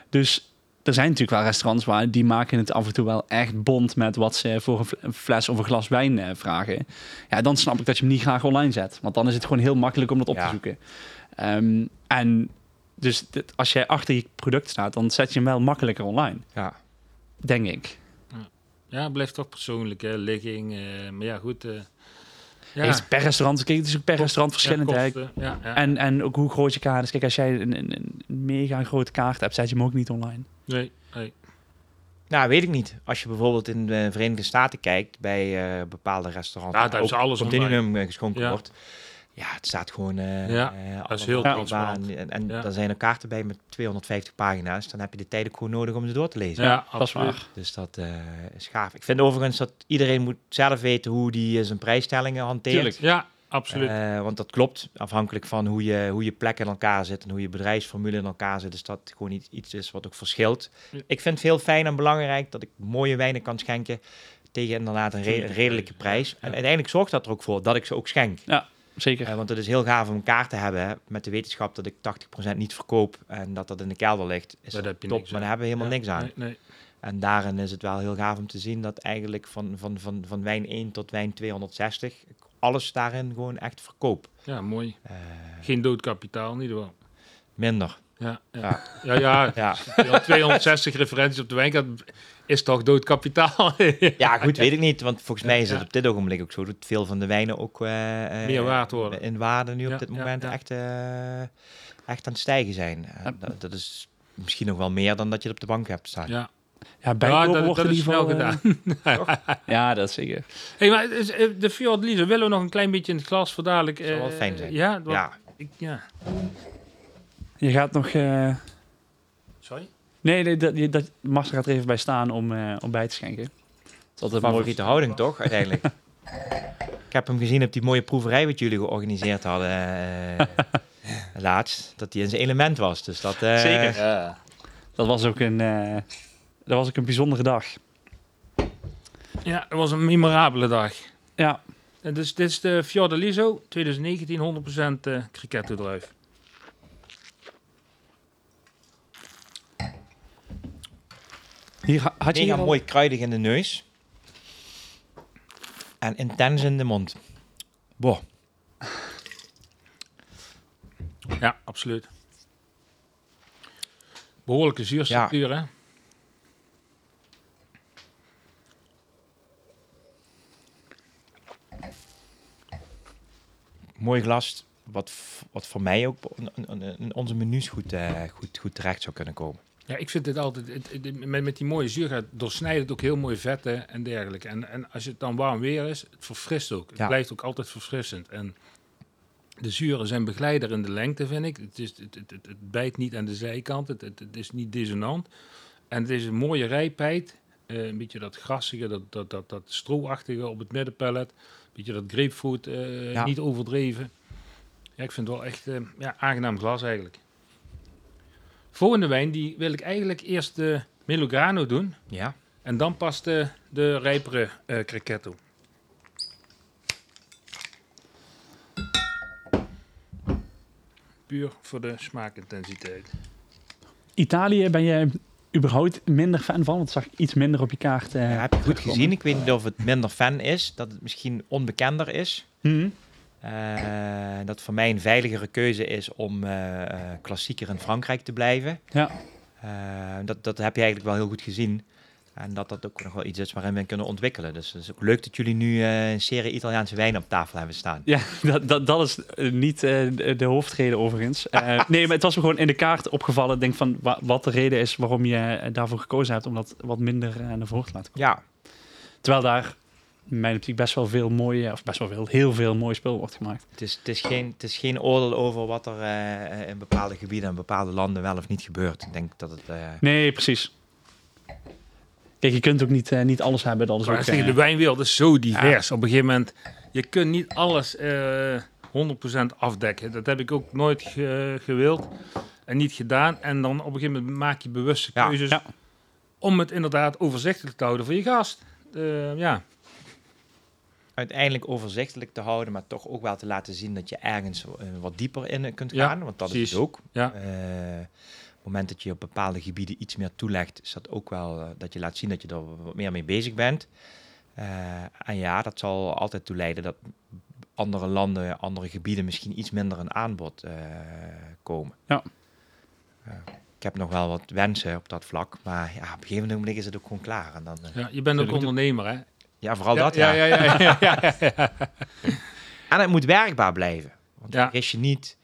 Dus er zijn natuurlijk wel restaurants waar die maken het af en toe wel echt bond met wat ze voor een fl- een fles of een glas wijn eh, vragen. Ja, dan snap ik dat je hem niet graag online zet. Want dan is het gewoon heel makkelijk om dat op Ja. te zoeken. Ehm, en dus dit- als jij achter je product staat, dan zet je hem wel makkelijker online, ja. denk ik. Ja, het blijft toch persoonlijk, hè, ligging. eh, maar ja, goed. eh ja. Heeft per restaurant, kijk, het is ook per restaurant verschillend. Ja, hè. kosten, ja, ja. En, en ook hoe groot je kaart is. Kijk, als jij een, een, een mega grote kaart hebt, zet je hem ook niet online. Nee, nee. Nou, weet ik niet. Als je bijvoorbeeld in de Verenigde Staten kijkt, bij eh, bepaalde restaurants, Ja, daar ook alles continuum eh, geschonken Ja. wordt. Ja, het staat gewoon... eh Ja, eh, dat is allemaal heel op transparant. En, en Ja. dan zijn er kaarten bij met 250 pagina's. Dan heb je de tijd ook gewoon nodig om ze door te lezen. Ja, is absoluut. waar. Dus dat eh, is gaaf. Ik vind overigens dat iedereen moet zelf weten hoe die zijn prijsstellingen hanteert. Tuurlijk. Ja, absoluut. Eh, want dat klopt, afhankelijk van hoe je, hoe je plek in elkaar zit en hoe je bedrijfsformule in elkaar zit. Dus dat gewoon iets, iets is wat ook verschilt. Ja. Ik vind het heel fijn en belangrijk dat ik mooie wijnen kan schenken tegen inderdaad een re- redelijke ja. prijs. En Ja. uiteindelijk zorgt dat er ook voor dat ik ze ook schenk. Zeker. Eh, want het is heel gaaf om een kaart te hebben hè, met de wetenschap dat ik 80% niet verkoop en dat dat in de kelder ligt. Is Daar dat heb je top, niks maar daar hebben we helemaal Ja, niks aan. Nee, nee. En daarin is het wel heel gaaf om te zien dat eigenlijk van, van, van, van wijn 1 tot wijn 260 ik alles daarin gewoon echt verkoop. Ja, mooi. Eh, Geen doodkapitaal, niet wel. minder. Ja, ja. Ja. ja, ja. Ja. ja, 260 referenties op de wijnkaart is toch doodkapitaal? ja, goed, weet ik niet. Want volgens mij is het Ja. op dit ogenblik ook zo dat veel van de wijnen ook eh, eh, Meer waard worden. in waarde nu Ja, op dit ja, moment ja. echt, eh, echt aan het stijgen zijn. Dat, dat is misschien nog wel meer dan dat je het op de bank hebt staan. Ja, Ja, ja bijkopen dat, wordt dat in is ieder snel geval... gedaan. ja, dat is zeker. Hey, maar de Fiordaliso willen we nog een klein beetje in het glas voor dadelijk. Zou wel eh, fijn zijn. Ja, wat- Ja, Ik, ja. Je gaat nog... eh, Sorry? Nee, nee dat, dat, Marcel gaat er even bij staan om, eh, om bij te schenken. Het is altijd mooi. favoriete houding toch, uiteindelijk? Ik heb hem gezien op die mooie proeverij wat jullie georganiseerd hadden eh, laatst. Dat hij in zijn element was. Dus dat, eh, Zeker. Ja. Dat was ook een, eh, dat was ook een bijzondere dag. Ja, dat was een memorabele dag. Ja, En dus, dit is de Fiordaliso 2019 100% eh cricket druif. Hier ha- had je Mega hier al- mooi kruidig in de neus. En intens in de mond. Boah. Ja, absoluut. Behoorlijke zuurstructuur, hè? Mooi glas. Wat, wat voor mij ook in- onze menus goed, eh, goed, goed terecht zou kunnen komen. Ja, ik vind dit altijd, het, het- met, met die mooie zuur gaat doorsnijdt het ook heel mooi vetten en dergelijke. En, en als het dan warm weer is, het verfrist ook. Het Ja. blijft ook altijd verfrissend. En de zuren zijn begeleider in de lengte, vind ik. Het, is, het, het, het, bijt niet aan de zijkant, het, het, het is niet dissonant. En het is een mooie rijpheid. Eh, een beetje dat grassige, dat, dat, dat, dat strooachtige op het middenpellet. Een beetje dat grapefruit, eh, Ja. niet overdreven. Ja, ik vind het wel echt eh, ja, aangenaam glas eigenlijk. Volgende wijn, die wil ik eigenlijk eerst de Melograno doen. Ja. En dan pas de, de rijpere eh Cricetto. Puur voor de smaakintensiteit. Italië ben je überhaupt minder fan van? Want dat zag ik iets minder op je kaart. eh, Ja, heb je goed gezien. Ik weet niet of het minder fan is. Dat het misschien onbekender is. Mhm. Eh, dat voor mij een veiligere keuze is om eh, eh, klassieker in Frankrijk te blijven. Ja. Dat, dat heb je eigenlijk wel heel goed gezien. En dat dat ook nog wel iets is waarin we kunnen ontwikkelen. Dus het is ook leuk dat jullie nu een serie Italiaanse wijn op tafel hebben staan. Ja, dat, dat, dat is niet de, de hoofdreden overigens. Nee, maar het was me gewoon in de kaart opgevallen. Ik denk van wa- wat de reden is waarom je daarvoor gekozen hebt om dat wat minder naar voren te laten komen. Ja, Terwijl daar in mijn optiek best wel veel mooie, of best wel veel, heel veel mooi spul wordt gemaakt. het is, het is, geen, het is geen oordeel over wat er eh, in bepaalde gebieden en bepaalde landen wel of niet gebeurt. Ik denk dat het... eh, Nee, precies. Kijk, je kunt ook niet, eh, niet alles hebben. Dat is Maar ook, de wijnwereld is zo divers. Op een gegeven moment, je kunt niet alles eh 100% afdekken. Dat heb ik ook nooit ge- gewild en niet gedaan. En dan op een gegeven moment maak je bewuste keuzes ja. om het inderdaad overzichtelijk te houden voor je gast. Ja, uiteindelijk overzichtelijk te houden, maar toch ook wel te laten zien dat je ergens eh, wat dieper in kunt Ja, gaan. want dat precies. is het ook. Ja. Eh, op het moment dat je op bepaalde gebieden iets meer toelegt, is dat ook wel eh, dat je laat zien dat je er wat meer mee bezig bent. Eh, en ja, dat zal altijd toe leiden dat andere landen, andere gebieden misschien iets minder een aanbod eh, komen. Ja. Eh, ik heb nog wel wat wensen op dat vlak, maar ja, op een gegeven moment is het ook gewoon klaar. En dan, eh, ja, je bent ook ondernemer, hè? Ja, vooral ja, dat. ja, ja, ja, ja. En het moet werkbaar blijven. Want Ja. vergis je niet,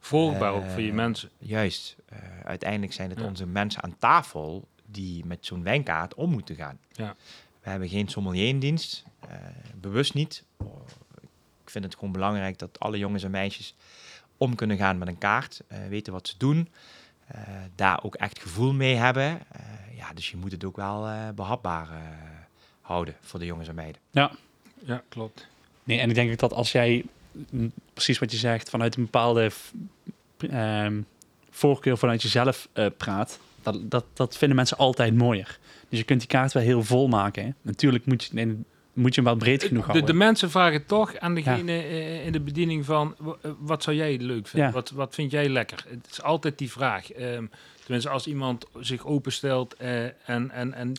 Volgbaar ook Eh, voor je mensen. juist, eh, uiteindelijk zijn het onze mensen aan tafel die met zo'n wijnkaart om moeten gaan. Ja. We hebben geen sommelier in dienst, eh, bewust niet. Ik vind het gewoon belangrijk dat alle jongens en meisjes om kunnen gaan met een kaart, eh, weten wat ze doen, eh, daar ook echt gevoel mee hebben. Eh, ja, dus je moet het ook wel eh, behapbaar eh, houden voor de jongens en meiden. Ja, klopt. Nee, en ik denk dat als jij, mm, precies wat je zegt, vanuit een bepaalde ehm, voorkeur vanuit jezelf eh, praat, dat, dat, dat vinden mensen altijd mooier. Dus je kunt die kaart wel heel vol maken. Hè? Natuurlijk moet je, nee, moet je hem wel breed genoeg De, houden. de mensen vragen toch aan degene eh, in de bediening van, eh, wat zou jij leuk vinden? Ja. Wat, wat vind jij lekker? Het is altijd die vraag. Ehm, tenminste, als iemand zich openstelt eh, en, en, en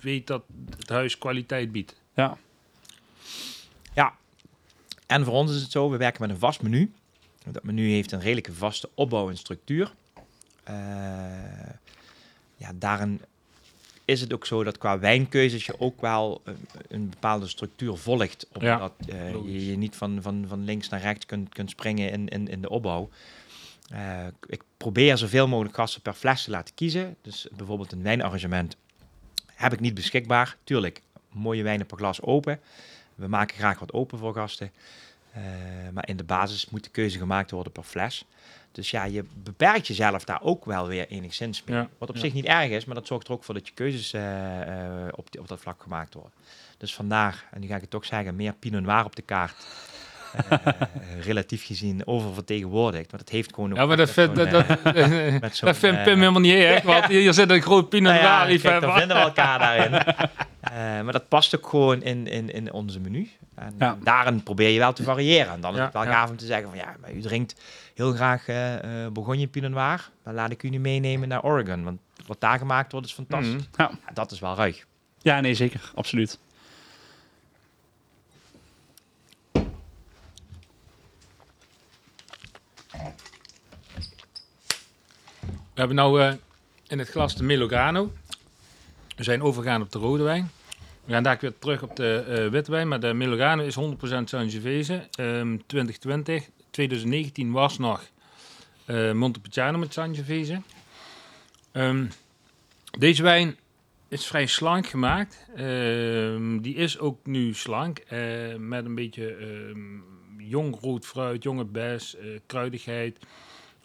weet dat het huis kwaliteit biedt. ja. Ja, en voor ons is het zo, we werken met een vast menu. Dat menu heeft een redelijke vaste opbouw en structuur. Eh, ja, daarin is het ook zo dat qua wijnkeuzes je ook wel een, een bepaalde structuur volgt. Omdat eh, je niet van, van, van links naar rechts kunt, kunt springen in, in, in de opbouw. Eh, ik probeer zoveel mogelijk gasten per fles te laten kiezen. Dus bijvoorbeeld een wijnarrangement heb ik niet beschikbaar. Tuurlijk, mooie wijnen per glas open. We maken graag wat open voor gasten. Eh, maar in de basis moet de keuze gemaakt worden per fles. Dus ja, je beperkt jezelf daar ook wel weer enigszins mee. Ja, Wat op ja. zich niet erg is, maar dat zorgt er ook voor dat je keuzes eh, eh, op, die- op dat vlak gemaakt worden. Dus vandaar, en nu ga ik het toch zeggen, meer Pinot Noir op de kaart. Eh, relatief gezien oververtegenwoordigd. Maar dat heeft gewoon ook Ja, maar dat vindt dat, eh, dat vindt eh, Pim helemaal niet erg, want hier zit een groot Pinot nou liefhebber. dan vinden we elkaar daarin. Eh, maar dat past ook gewoon in, in, in onze menu. En Ja. daarin probeer je wel te variëren. En dan is Ja, het wel ja. gaaf om te zeggen van ja, maar u drinkt heel graag eh eh Bourgogne Pinot Noir. Dan laat ik u nu meenemen naar Oregon. Want wat daar gemaakt wordt is fantastisch. Ja. Ja, dat is wel ruig. Ja, nee, zeker. Absoluut. We hebben nou eh, in het glas de Melograno. We zijn overgegaan op de rode wijn. We gaan daar weer terug op de eh witte wijn. Maar de Melograno is 100% Sangiovese. Ehm 2020. 2019 was nog eh Montepulciano met Sangiovese. Ehm deze wijn is vrij slank gemaakt. Ehm, die is ook nu slank. met een beetje ehm, jong rood fruit, jonge bes, kruidigheid.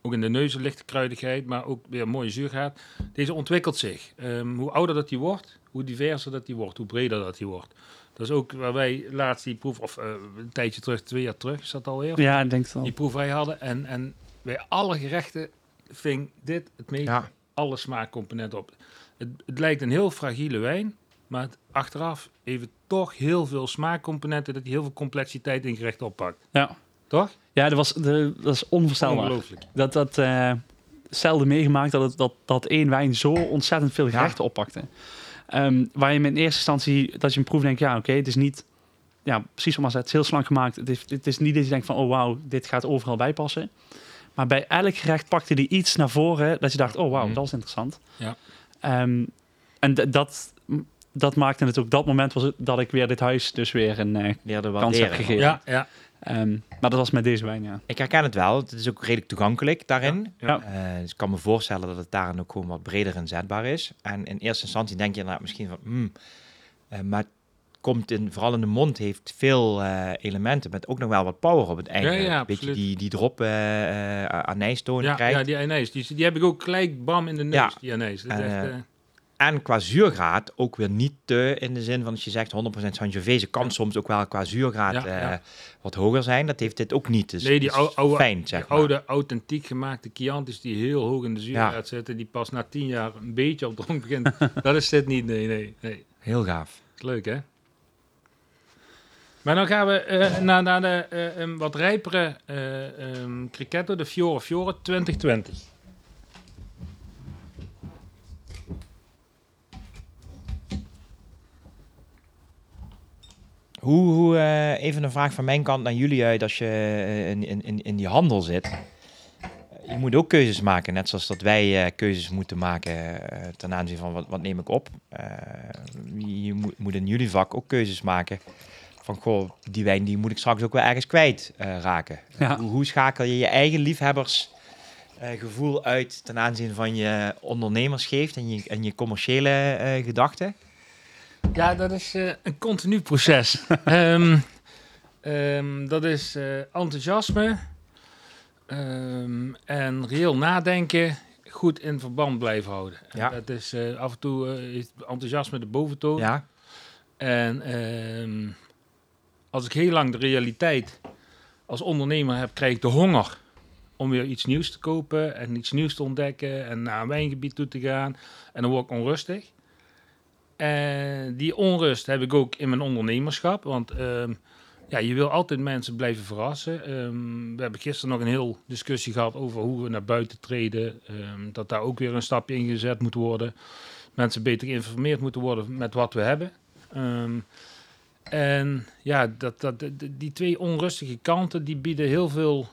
Ook in de neus een lichte kruidigheid, maar ook weer een mooie zuurgraad. Deze ontwikkelt zich. Ehm, hoe ouder dat die wordt, hoe diverser dat die wordt, hoe breder dat die wordt. Dat is ook waar wij laatst die proef, of eh, een tijdje terug, twee jaar terug is dat alweer, Ja, ik denk het wel. die proeverij hadden. En, en bij alle gerechten ving dit het meest Ja. alle smaakcomponenten op. Het, het lijkt een heel fragiele wijn, maar het, achteraf heeft het toch heel veel smaakcomponenten, dat hij heel veel complexiteit in gerecht oppakt. Ja, Toch? ja dat, was, de, dat is onvoorstelbaar. Ongelooflijk. Dat, dat eh zelden meegemaakt dat, het, dat, dat één wijn zo ontzettend veel gerechten oppakte. Ehm, waar je in eerste instantie, dat je een proef denkt, ja oké, het is niet, ja precies zoals het is heel slank gemaakt. Het is, het is niet dat je denkt van, oh wauw, dit gaat overal bij passen. Maar bij elk gerecht pakte die iets naar voren dat je dacht, oh wauw, Mhm. dat is interessant. Ja. Ehm, en dat, dat maakte het ook dat moment was het dat ik weer dit huis dus weer een eh, kans heb gegeven. Ja, ja. Ehm, maar dat was met deze wijn, ja. Ik herken het wel. Het is ook redelijk toegankelijk daarin. Ja. Eh, dus ik kan me voorstellen dat het daarin ook gewoon wat breder inzetbaar is. En in eerste instantie denk je inderdaad misschien van... hmm, eh, maar het komt in, vooral in de mond heeft veel eh, elementen met ook nog wel wat power op het einde. Ja, ja, Een beetje die, die drop eh eh anijstoon Ja, krijgt. ja, die anijs. Die, die heb ik ook gelijk bam in de neus, Ja. die anijs. Dat is En, echt, En qua zuurgraad ook weer niet te in de zin van als je zegt 100% Sangiovese kan Ja. soms ook wel qua zuurgraad Ja, eh, wat hoger zijn. Dat heeft dit ook niet. Dus Nee, die ou- oude- fijn, zeg die maar. oude, authentiek gemaakte Chiantis die heel hoog in de zuurgraad zitten, die pas na tien jaar een beetje op dronk begint. dat is dit niet, nee, nee, nee. Heel gaaf. Leuk, hè? Maar dan gaan we eh, naar, naar de eh, een wat rijpere ehm Cricchetto, de Fiore Fiore 2020. Hoe, hoe eh, even een vraag van mijn kant naar jullie uit als je eh, in, in, in, die handel zit. Je moet ook keuzes maken, net zoals dat wij eh, keuzes moeten maken ten aanzien van wat, wat neem ik op. Je moet, moet in jullie vak ook keuzes maken van goh, die wijn die moet ik straks ook wel ergens kwijt raken. Ja. Hoe, hoe schakel je je eigen liefhebbers eh, gevoel uit ten aanzien van je ondernemersgeest en je, en je commerciële gedachten? Ja, dat is eh, een continu proces. Ehm, ehm, dat is eh, enthousiasme ehm, en reëel nadenken, goed in verband blijven houden. En Ja. Dat is eh, af en toe is enthousiasme de boventoon. Ja, En als ik heel lang de realiteit als ondernemer heb, krijg ik de honger om weer iets nieuws te kopen en iets nieuws te ontdekken en naar een wijngebied toe te gaan. En dan word ik onrustig. En die onrust heb ik ook in mijn ondernemerschap, want ehm, ja, je wil altijd mensen blijven verrassen. Ehm, we hebben gisteren nog een heel discussie gehad over hoe we naar buiten treden, ehm, dat daar ook weer een stapje in gezet moet worden. Mensen beter geïnformeerd moeten worden met wat we hebben. En ja, dat, dat, die twee onrustige kanten, die bieden heel veel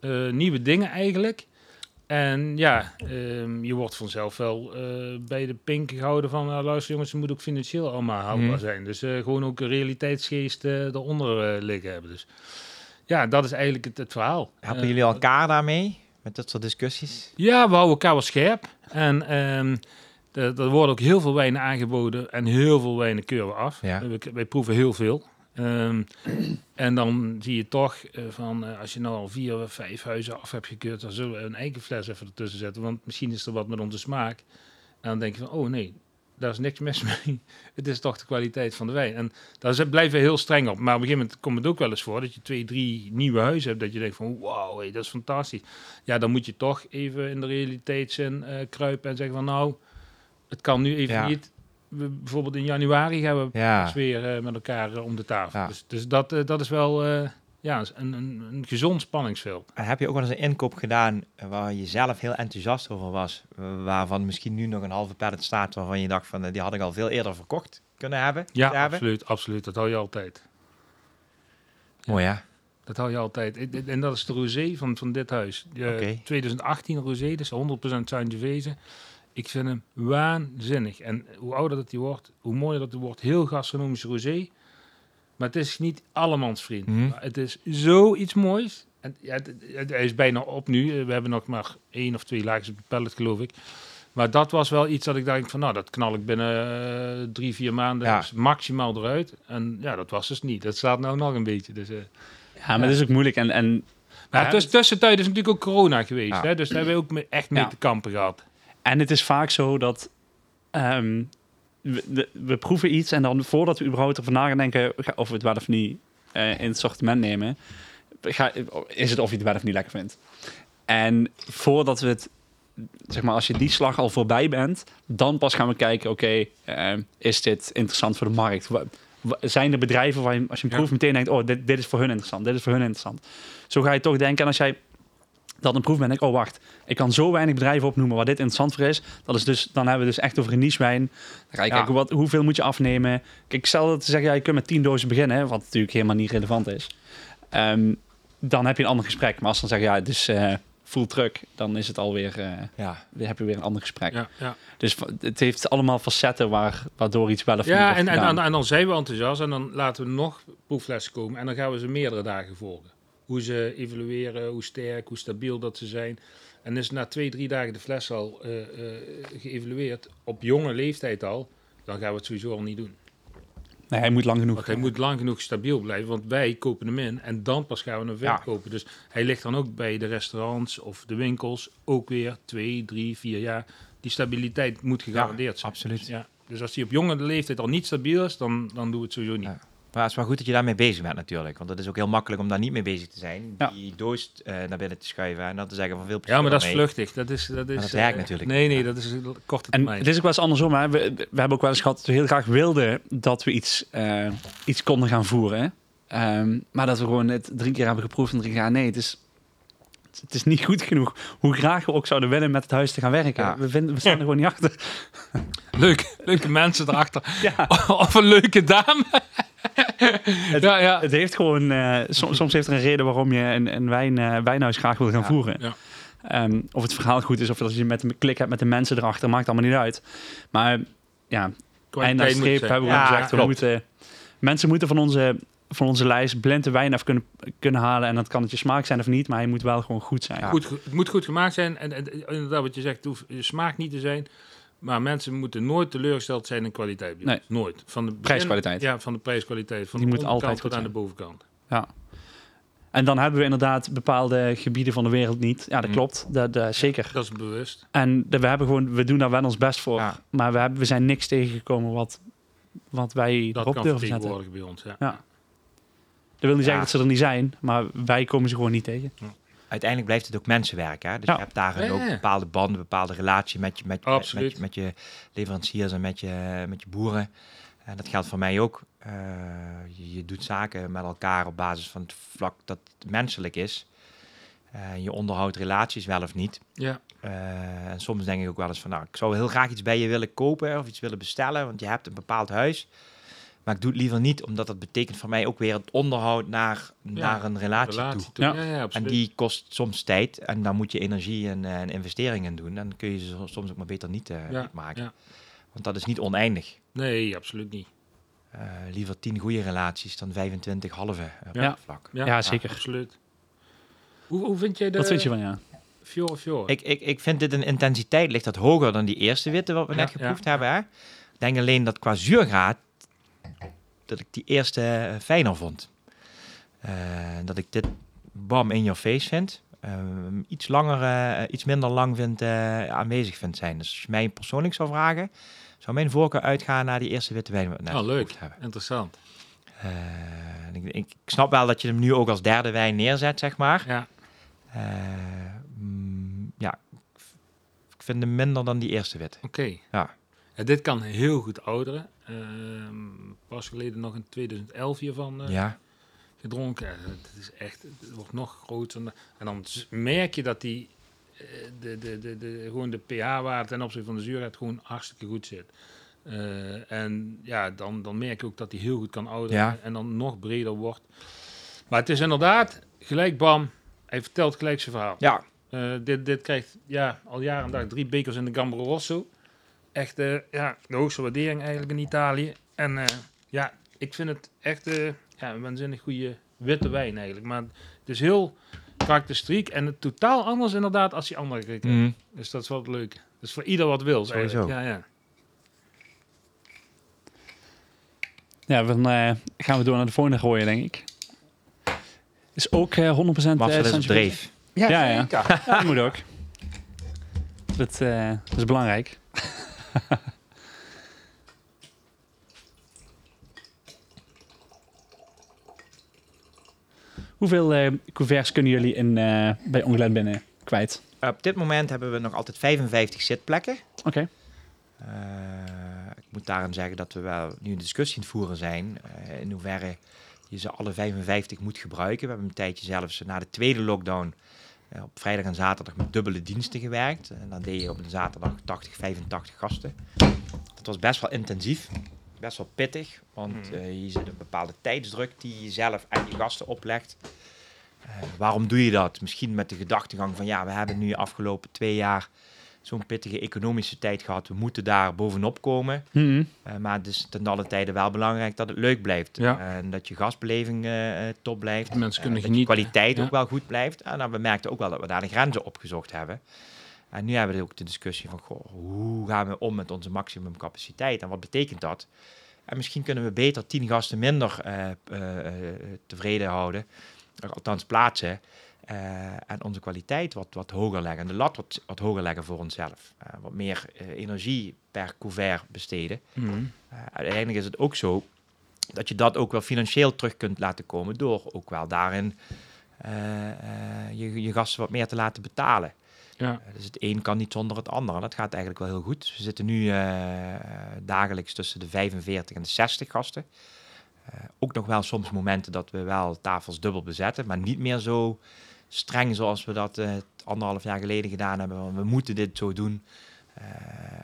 eh, nieuwe dingen eigenlijk. En ja, ehm, je wordt vanzelf wel eh, bij de pink gehouden van, nou, luister jongens, het moet ook financieel allemaal houdbaar Mhm. zijn. Dus eh, gewoon ook een realiteitsgeest eh, eronder liggen hebben. Dus ja, dat is eigenlijk het, het verhaal. helpen Eh, jullie elkaar daarmee? met dat soort discussies? Ja, we houden elkaar wel scherp. En ehm, er wordt ook heel veel wijnen aangeboden en heel veel wijnen keuren we af. Ja. We- Wij proeven heel veel. Ehm, en dan zie je toch eh, van, eh, als je nou al vier of vijf huizen af hebt gekeurd, dan zullen we een eigen fles even ertussen zetten. Want misschien is er wat met onze smaak. En dan denk je van, oh nee, daar is niks mis mee. het is toch de kwaliteit van de wijn. En daar blijven we heel streng op. Maar op een gegeven moment komt het ook wel eens voor dat je twee, drie nieuwe huizen hebt. Dat je denkt van, wauw, hey, dat is fantastisch. Ja, dan moet je toch even in de realiteitszin eh kruipen en zeggen van, nou, het kan nu even Ja. niet. We, bijvoorbeeld in januari gaan we Ja. pas weer eh, met elkaar eh, om de tafel. Ja. Dus, dus dat, eh, dat is wel ja, een, een, een gezond spanningsveld. En heb je ook wel eens een inkoop gedaan waar je zelf heel enthousiast over was? Waarvan misschien nu nog een halve pallet staat waarvan je dacht van die had ik al veel eerder verkocht kunnen hebben? Ja, hebben? absoluut, absoluut. Dat hou je altijd. Mooi hè? Dat hou je altijd. En- dat is de rosé van, van dit huis. Oké. 2018 rosé, dus 100% Sangiovese. Ik vind hem waanzinnig. En hoe ouder dat hij wordt, hoe mooier dat hij wordt. Heel gastronomische rosé. Maar het is niet allemans vriend. Mhm. Het is zoiets moois. En, ja, het- het- hij is bijna op nu. Eh, We hebben nog maar één of twee laagjes op de pallet, geloof ik. Maar dat was wel iets dat ik dacht van, nou, dat knal ik binnen eh, drie, vier maanden Ja. maximaal eruit. En ja, dat was dus niet. Dat staat nou nog een beetje. Dus, eh, Ja, maar dat is ook moeilijk. En, en, maar Ja, tuss- tussentijd is natuurlijk ook corona geweest. Ja. Hè? Dus daar hebben we ook echt mee Ja. te kampen gehad. En het is vaak zo dat ehm, we, de- we proeven iets en dan voordat we überhaupt ervan na gaan denken ga- of we het wel of niet eh, in het sortiment nemen, ga, is het of je het wel of niet lekker vindt. En voordat we het, zeg maar, als je die slag al voorbij bent, dan pas gaan we kijken, oké, eh, is dit interessant voor de markt? Zijn er bedrijven waar je, als je hem Ja. proeft, meteen denkt, oh, dit, dit is voor hun interessant, dit is voor hun interessant. Zo ga je toch denken. En als jij dat een proef bent, denk ik, oh wacht, ik kan zo weinig bedrijven opnoemen waar dit interessant voor is. Dat is dus, dan hebben we dus echt over een niche wijn. Dan ga je Ja. kijken, wat, hoeveel moet je afnemen? Kijk, stel dat ze zeggen, ja, je kunt met 10 dozen beginnen, hè, wat natuurlijk helemaal niet relevant is. Ehm, dan heb je een ander gesprek. Maar als ze dan zeggen, ja, het is eh full truck, dan is het alweer, eh Ja. dan heb je weer een ander gesprek. Ja, ja. Dus het heeft allemaal facetten waar, waardoor iets wel of niet ja en, en, en dan zijn we enthousiast en dan laten we nog proefflessen komen. En dan gaan we ze meerdere dagen volgen. Hoe ze evalueren, hoe sterk, hoe stabiel dat ze zijn. En is na twee, drie dagen de fles al eh, eh, geëvalueerd, op jonge leeftijd al, dan gaan we het sowieso al niet doen. Nee, hij moet lang genoeg. Want hij moet lang genoeg stabiel blijven, want wij kopen hem in en dan pas gaan we hem Ja. verkopen. Dus hij ligt dan ook bij de restaurants of de winkels ook weer twee, drie, vier jaar. Die stabiliteit moet gegarandeerd zijn. absoluut. Dus, ja. dus als hij op jonge leeftijd al niet stabiel is, dan, dan doen we het sowieso niet. Ja. Maar het is wel goed dat je daarmee bezig bent natuurlijk. Want het is ook heel makkelijk om daar niet mee bezig te zijn. Ja. Die doos eh, naar binnen te schuiven en dan te zeggen van veel plezier Ja, maar dat is vluchtig. Dat is, dat is, dat werkt eh, natuurlijk Nee, nee, dat is korte En termijn. het is ook wel eens andersom. Hè. We, we hebben ook wel eens gehad dat we heel graag wilden dat we iets, eh, iets konden gaan voeren. Ehm, maar dat we gewoon het drie keer hebben geproefd en drie keer, nee, het is, het is niet goed genoeg. Hoe graag we ook zouden willen met het huis te gaan werken. Ja. We, vinden, we staan er gewoon niet achter. Leuk, leuke mensen erachter. Ja, of een leuke dame. ja, ja. het heeft gewoon, eh, som- soms heeft er een reden waarom je een, een wijn, eh, wijnhuis graag wil gaan Ja. voeren. Ja. Ehm, of het verhaal goed is, of dat je met een klik hebt met de mensen erachter, maakt allemaal niet uit. Maar ja, eind aan moet streep hebben we Ja, gezegd, we moeten, mensen moeten van onze, van onze lijst blinde wijn af kunnen, kunnen halen. En dat kan het je smaak zijn of niet, maar hij moet wel gewoon goed zijn. Ja. Goed, het moet goed gemaakt zijn. En, en inderdaad, wat je zegt, het hoeft je smaak niet te zijn. Maar mensen moeten nooit teleurgesteld zijn in kwaliteit. Nee. Nooit. Van de begin- Prijskwaliteit. Ja, van de prijskwaliteit. Van Die de moet altijd tot goed aan de bovenkant. En dan hebben we inderdaad bepaalde gebieden van de wereld niet. Ja, dat Mm. klopt. Dat, dat- zeker. Dat is bewust. En de- we, hebben gewoon, we doen daar wel ons best voor. Ja. Maar we, hebben, we zijn niks tegengekomen wat, wat wij Dat erop kan durven zetten. vertegenwoordigen bij ons. Ja. Ja. Dat wil niet zeggen dat ze er niet zijn, maar wij komen ze gewoon niet tegen. Uiteindelijk blijft het ook mensenwerk. Hè? Dus Ja. je hebt daarin Ja, ook ja. bepaalde banden, bepaalde relatie met je, met, je- met, met je leveranciers en met je, met je boeren. En dat geldt voor mij ook. Eh, je, je doet zaken met elkaar op basis van het vlak dat het menselijk is. Eh, je onderhoudt relaties wel of niet. Ja. Eh, en soms denk ik ook wel eens van, nou, ik zou heel graag iets bij je willen kopen of iets willen bestellen, want je hebt een bepaald huis. Maar ik doe het liever niet, omdat dat betekent voor mij ook weer het onderhoud naar, naar een relatie, toe. Relatie toe. Ja. Ja, ja, En die kost soms tijd en dan moet je energie en, eh, en investeringen doen. En dan kun je ze so- soms ook maar beter niet, eh, Ja, niet maken. ja. Want dat is niet oneindig. Nee, absoluut niet. Eh, liever 10 goede relaties dan 25 halve op Ja. dat vlak. Ja, Ja, zeker. Absoluut. Hoe, hoe vind jij de... Wat vind je van ja? Fiore, Fiore. Ik, ik, ik vind dit een intensiteit, ligt dat hoger dan die eerste witte wat we Ja, net ja. geproefd hebben. Hè? Ik denk alleen dat qua zuurgraad, dat ik die eerste eh, fijner vond. Eh, dat ik dit bam in your face vind. Ehm, iets langer, eh, iets minder lang vind, aanwezig vind zijn. Dus als je mij persoonlijk zou vragen, zou mijn voorkeur uitgaan naar die eerste witte wijn net Oh, leuk. Interessant. Ik, ik snap wel dat je hem nu ook als derde wijn neerzet, zeg maar. Ja. Mm, ja, ik vind hem minder dan die eerste wit. Oké. Ja. Ja, dit kan heel goed ouderen. Pas geleden nog in 2011 hiervan eh, Ja, gedronken. Het is echt, het wordt nog groter. En dan merk je dat die, eh, de, de, de, de, gewoon de pH-waarde ten opzichte van de zuurheid gewoon hartstikke goed zit. Eh, en ja, dan, dan merk je ook dat die heel goed kan ouderen Ja. en dan nog breder wordt. Maar het is inderdaad, gelijk bam, hij vertelt gelijk zijn verhaal. ja. Eh, dit, dit krijgt ja, al jaren en dag drie bekers in de Gambro Rosso. Echt eh, ja, de hoogste waardering eigenlijk in Italië. En eh, ja, ik vind het echt eh, ja, een waanzinnig goede witte wijn eigenlijk. Maar het is heel karakteristiek en het totaal anders inderdaad als die andere krikken. Mm. Dus dat is wel het leuke. Dus voor ieder wat wil. Sowieso. Ja, ja. Ja, dan eh, gaan we door naar de volgende gooien, denk ik. Is ook eh 100% Marcel is eh, op Sangiovese. dreef. Ja, ja, ja. ja dat moet ook. Dat, eh, dat is belangrijk. Hoeveel eh couverts kunnen jullie in, eh, bij Onglet binnen kwijt? Op dit moment hebben we nog altijd 55 zitplekken. Oké. Eh, ik moet daarin zeggen dat we wel nu een discussie aan het voeren zijn. in hoeverre je ze alle 55 moet gebruiken. We hebben een tijdje zelfs na de tweede lockdown op vrijdag en zaterdag met dubbele diensten gewerkt. En dan deed je op een zaterdag 80, 85 gasten. Dat was best wel intensief. Best wel pittig, want Mhm. eh, je zit een bepaalde tijdsdruk die je zelf aan je gasten oplegt. Eh, waarom doe je dat? Misschien met de gedachtegang van ja, we hebben nu afgelopen twee jaar zo'n pittige economische tijd gehad. We moeten daar bovenop komen. Mhm. Eh, maar het is ten alle tijde wel belangrijk dat het leuk blijft. Ja. En dat je gastbeleving top blijft. Dat mensen kunnen dat je genieten. kwaliteit Ja. ook wel goed blijft. En dan we merkten ook wel dat we daar de grenzen opgezocht hebben. En nu hebben we ook de discussie van, goh, hoe gaan we om met onze maximumcapaciteit? En wat betekent dat? En misschien kunnen we beter tien gasten minder eh, eh, eh, tevreden houden. Althans plaatsen. en onze kwaliteit wat, wat hoger leggen. En de lat wat, wat hoger leggen voor onszelf. Wat meer energie per couvert besteden. Mhm. Uiteindelijk is het ook zo dat je dat ook wel financieel terug kunt laten komen door ook wel daarin je, je gasten wat meer te laten betalen. Ja. Uh, dus het een kan niet zonder het ander. Dat gaat eigenlijk wel heel goed. We zitten nu eh, dagelijks tussen de 45 en de 60 gasten. Ook nog wel soms momenten dat we wel tafels dubbel bezetten, maar niet meer zo streng zoals we dat anderhalf jaar geleden gedaan hebben. We moeten dit zo doen. Uh,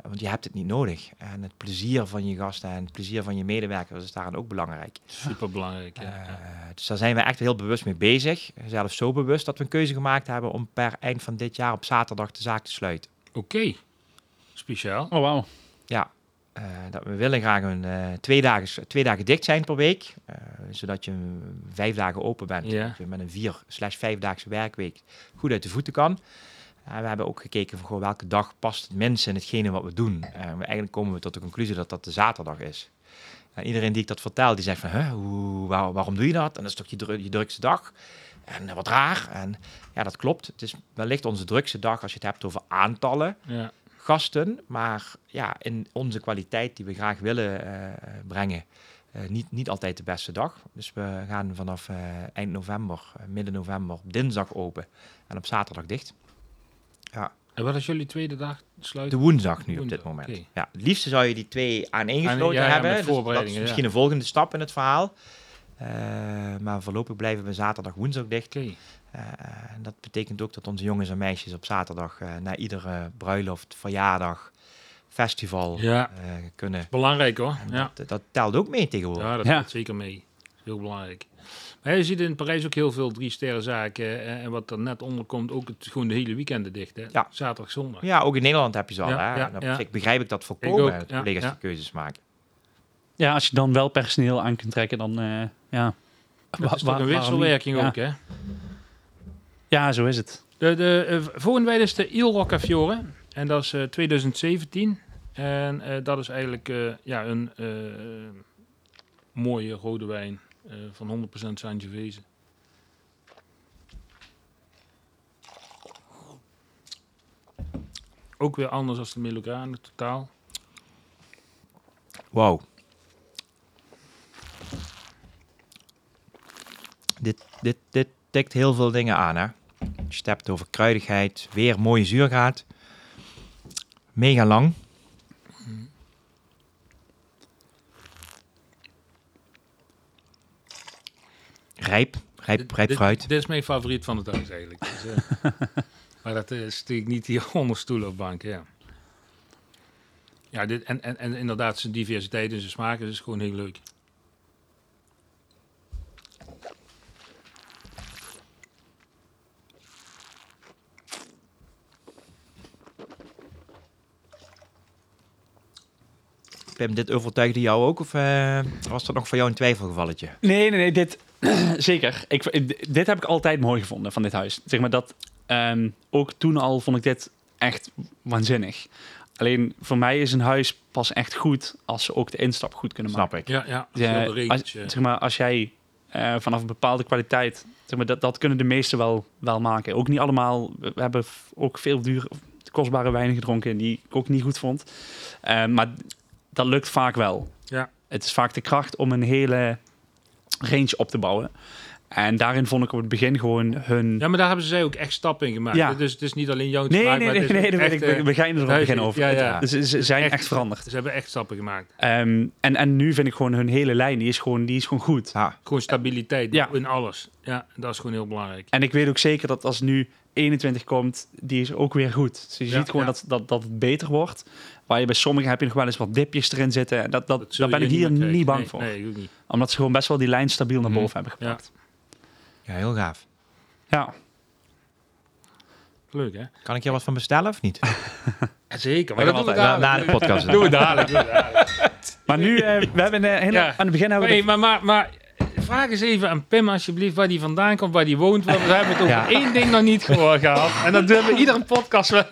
want je hebt het niet nodig. En het plezier van je gasten en het plezier van je medewerkers is daarin ook belangrijk. Super belangrijk. Ja. Uh, dus daar zijn we echt heel bewust mee bezig. Zelfs zo bewust dat we een keuze gemaakt hebben om per eind van dit jaar op zaterdag de zaak te sluiten. Oké, okay. speciaal. Oh, wauw. Ja, uh, dat we willen graag een, uh, twee, dagen, twee dagen dicht zijn per week. Uh, zodat je vijf dagen open bent. Dat je met een vier slash vijfdaagse werkweek goed uit de voeten kan. Uh, we hebben ook gekeken van goh, welke dag past het minst in hetgene wat we doen. Uh, eigenlijk komen we tot de conclusie dat dat de zaterdag is. En iedereen die ik dat vertel, die zegt van, huh, hoe, waar, waarom doe je dat? En dat is toch je, dru je drukste dag? En wat raar. En ja, dat klopt. Het is wellicht onze drukste dag als je het hebt over aantallen ja. gasten. Maar ja, in onze kwaliteit die we graag willen uh, brengen, uh, niet, niet altijd de beste dag. Dus we gaan vanaf uh, eind november, midden november, op dinsdag open en op zaterdag dicht. Ja. En wat is jullie tweede dag sluiten? De woensdag nu woensdag, op dit moment. Okay. Ja, het liefste zou je die twee aan één gesloten ja, ja, hebben. met Dus dat is misschien ja. een volgende stap in het verhaal. Uh, maar voorlopig blijven we zaterdag, woensdag dicht. Okay. Uh, dat betekent ook dat onze jongens en meisjes op zaterdag uh, na iedere bruiloft, verjaardag, festival ja. kunnen. Belangrijk hoor. Ja. Dat, dat, telt ook mee tegenwoordig. Ja, dat ja. telt zeker mee. Heel belangrijk. Maar je ziet in Parijs ook heel veel drie sterren zaken. En, en wat er net onder komt, ook het, gewoon de hele weekenden dicht. Hè? Ja. Zaterdag, zondag. Ja, ook in Nederland heb je ze al. Ja, hè? ja, dan ja. Ik begrijp ik dat volkomen. ook, dat ja, collega's ja. die keuzes maken. Ja, als je dan wel personeel aan kunt trekken, dan uh, ja. Het is toch een wisselwerking ja. ook, hè? Ja, zo is het. De, de eh, volgende wijn is de Il Roccafiore. En dat is eh, 2017. En eh, dat is eigenlijk eh, ja, een eh, mooie rode wijn eh, van 100% Sangiovese. Ook weer anders dan de Melograne, totaal. Wauw. Dit, dit, dit tikt heel veel dingen aan, hè? Je hebt over kruidigheid, weer mooie zuurgraad. Mega lang. Rijp, rijp, Dit- rijp fruit. Dit is mijn favoriet van het huis eigenlijk. Dus, eh, maar dat steek ik niet hier onder stoelen of banken, ja. Ja, dit, en, en, en inderdaad, zijn diversiteit in zijn smaken is gewoon heel leuk. Pim, dit overtuigde jou ook? Of eh, was dat nog voor jou een twijfelgevalletje? Nee, nee, nee, dit zeker. Ik, dit heb ik altijd mooi gevonden van dit huis. Zeg maar dat, ehm, ook toen al vond ik dit echt waanzinnig. Alleen voor mij is een huis pas echt goed als ze ook de instap goed kunnen Snap maken. ik. Ja, ja. Als, zeg maar, als jij eh, vanaf een bepaalde kwaliteit, zeg maar, dat, dat kunnen de meesten wel, wel maken. Ook niet allemaal. We hebben ook veel dure, kostbare wijnen gedronken die ik ook niet goed vond. Eh, maar dat lukt vaak wel. Ja. Het is vaak de kracht om een hele range op te bouwen. En daarin vond ik op het begin gewoon hun. ja, maar daar hebben ze zij ook echt stappen in gemaakt. Ja. Dus het is niet alleen jouw nee, smaak, nee, maar nee, nee, echt, ik. We, eh, we gaan er op het begin over. Ja, ja. Dus ze zijn echt, echt- veranderd. Ze hebben echt stappen gemaakt. Ehm, en, en nu vind ik gewoon hun hele lijn, die is gewoon, die is gewoon goed. Ja, Gewoon stabiliteit Ja. in alles. Ja, dat is gewoon heel belangrijk. En ik weet ook zeker dat als nu 21 komt, die is ook weer goed. Dus je Ja, ziet gewoon ja. dat, dat, dat het beter wordt. Waar je bij sommigen heb je nog wel eens wat dipjes erin zitten. En Dat, dat, daar ben ik hier niet bang nee, voor. Nee, ik ook niet. Omdat ze gewoon best wel die lijn stabiel naar Mhm. boven hebben gepakt. Ja, heel gaaf. Ja. Leuk, hè? Kan ik hier wat van bestellen of niet? Zeker, maar dat doen we Na, na de podcast. Doen we dadelijk. We dadelijk. Maar nu, eh, we hebben Ja. aan het begin hebben we... Hey, maar, maar, maar vraag eens even aan Pim alsjeblieft waar die vandaan komt, waar die woont. Want we hebben het over Ja. één ding nog niet gehoord gehad. En dat doen we iedere podcast wel.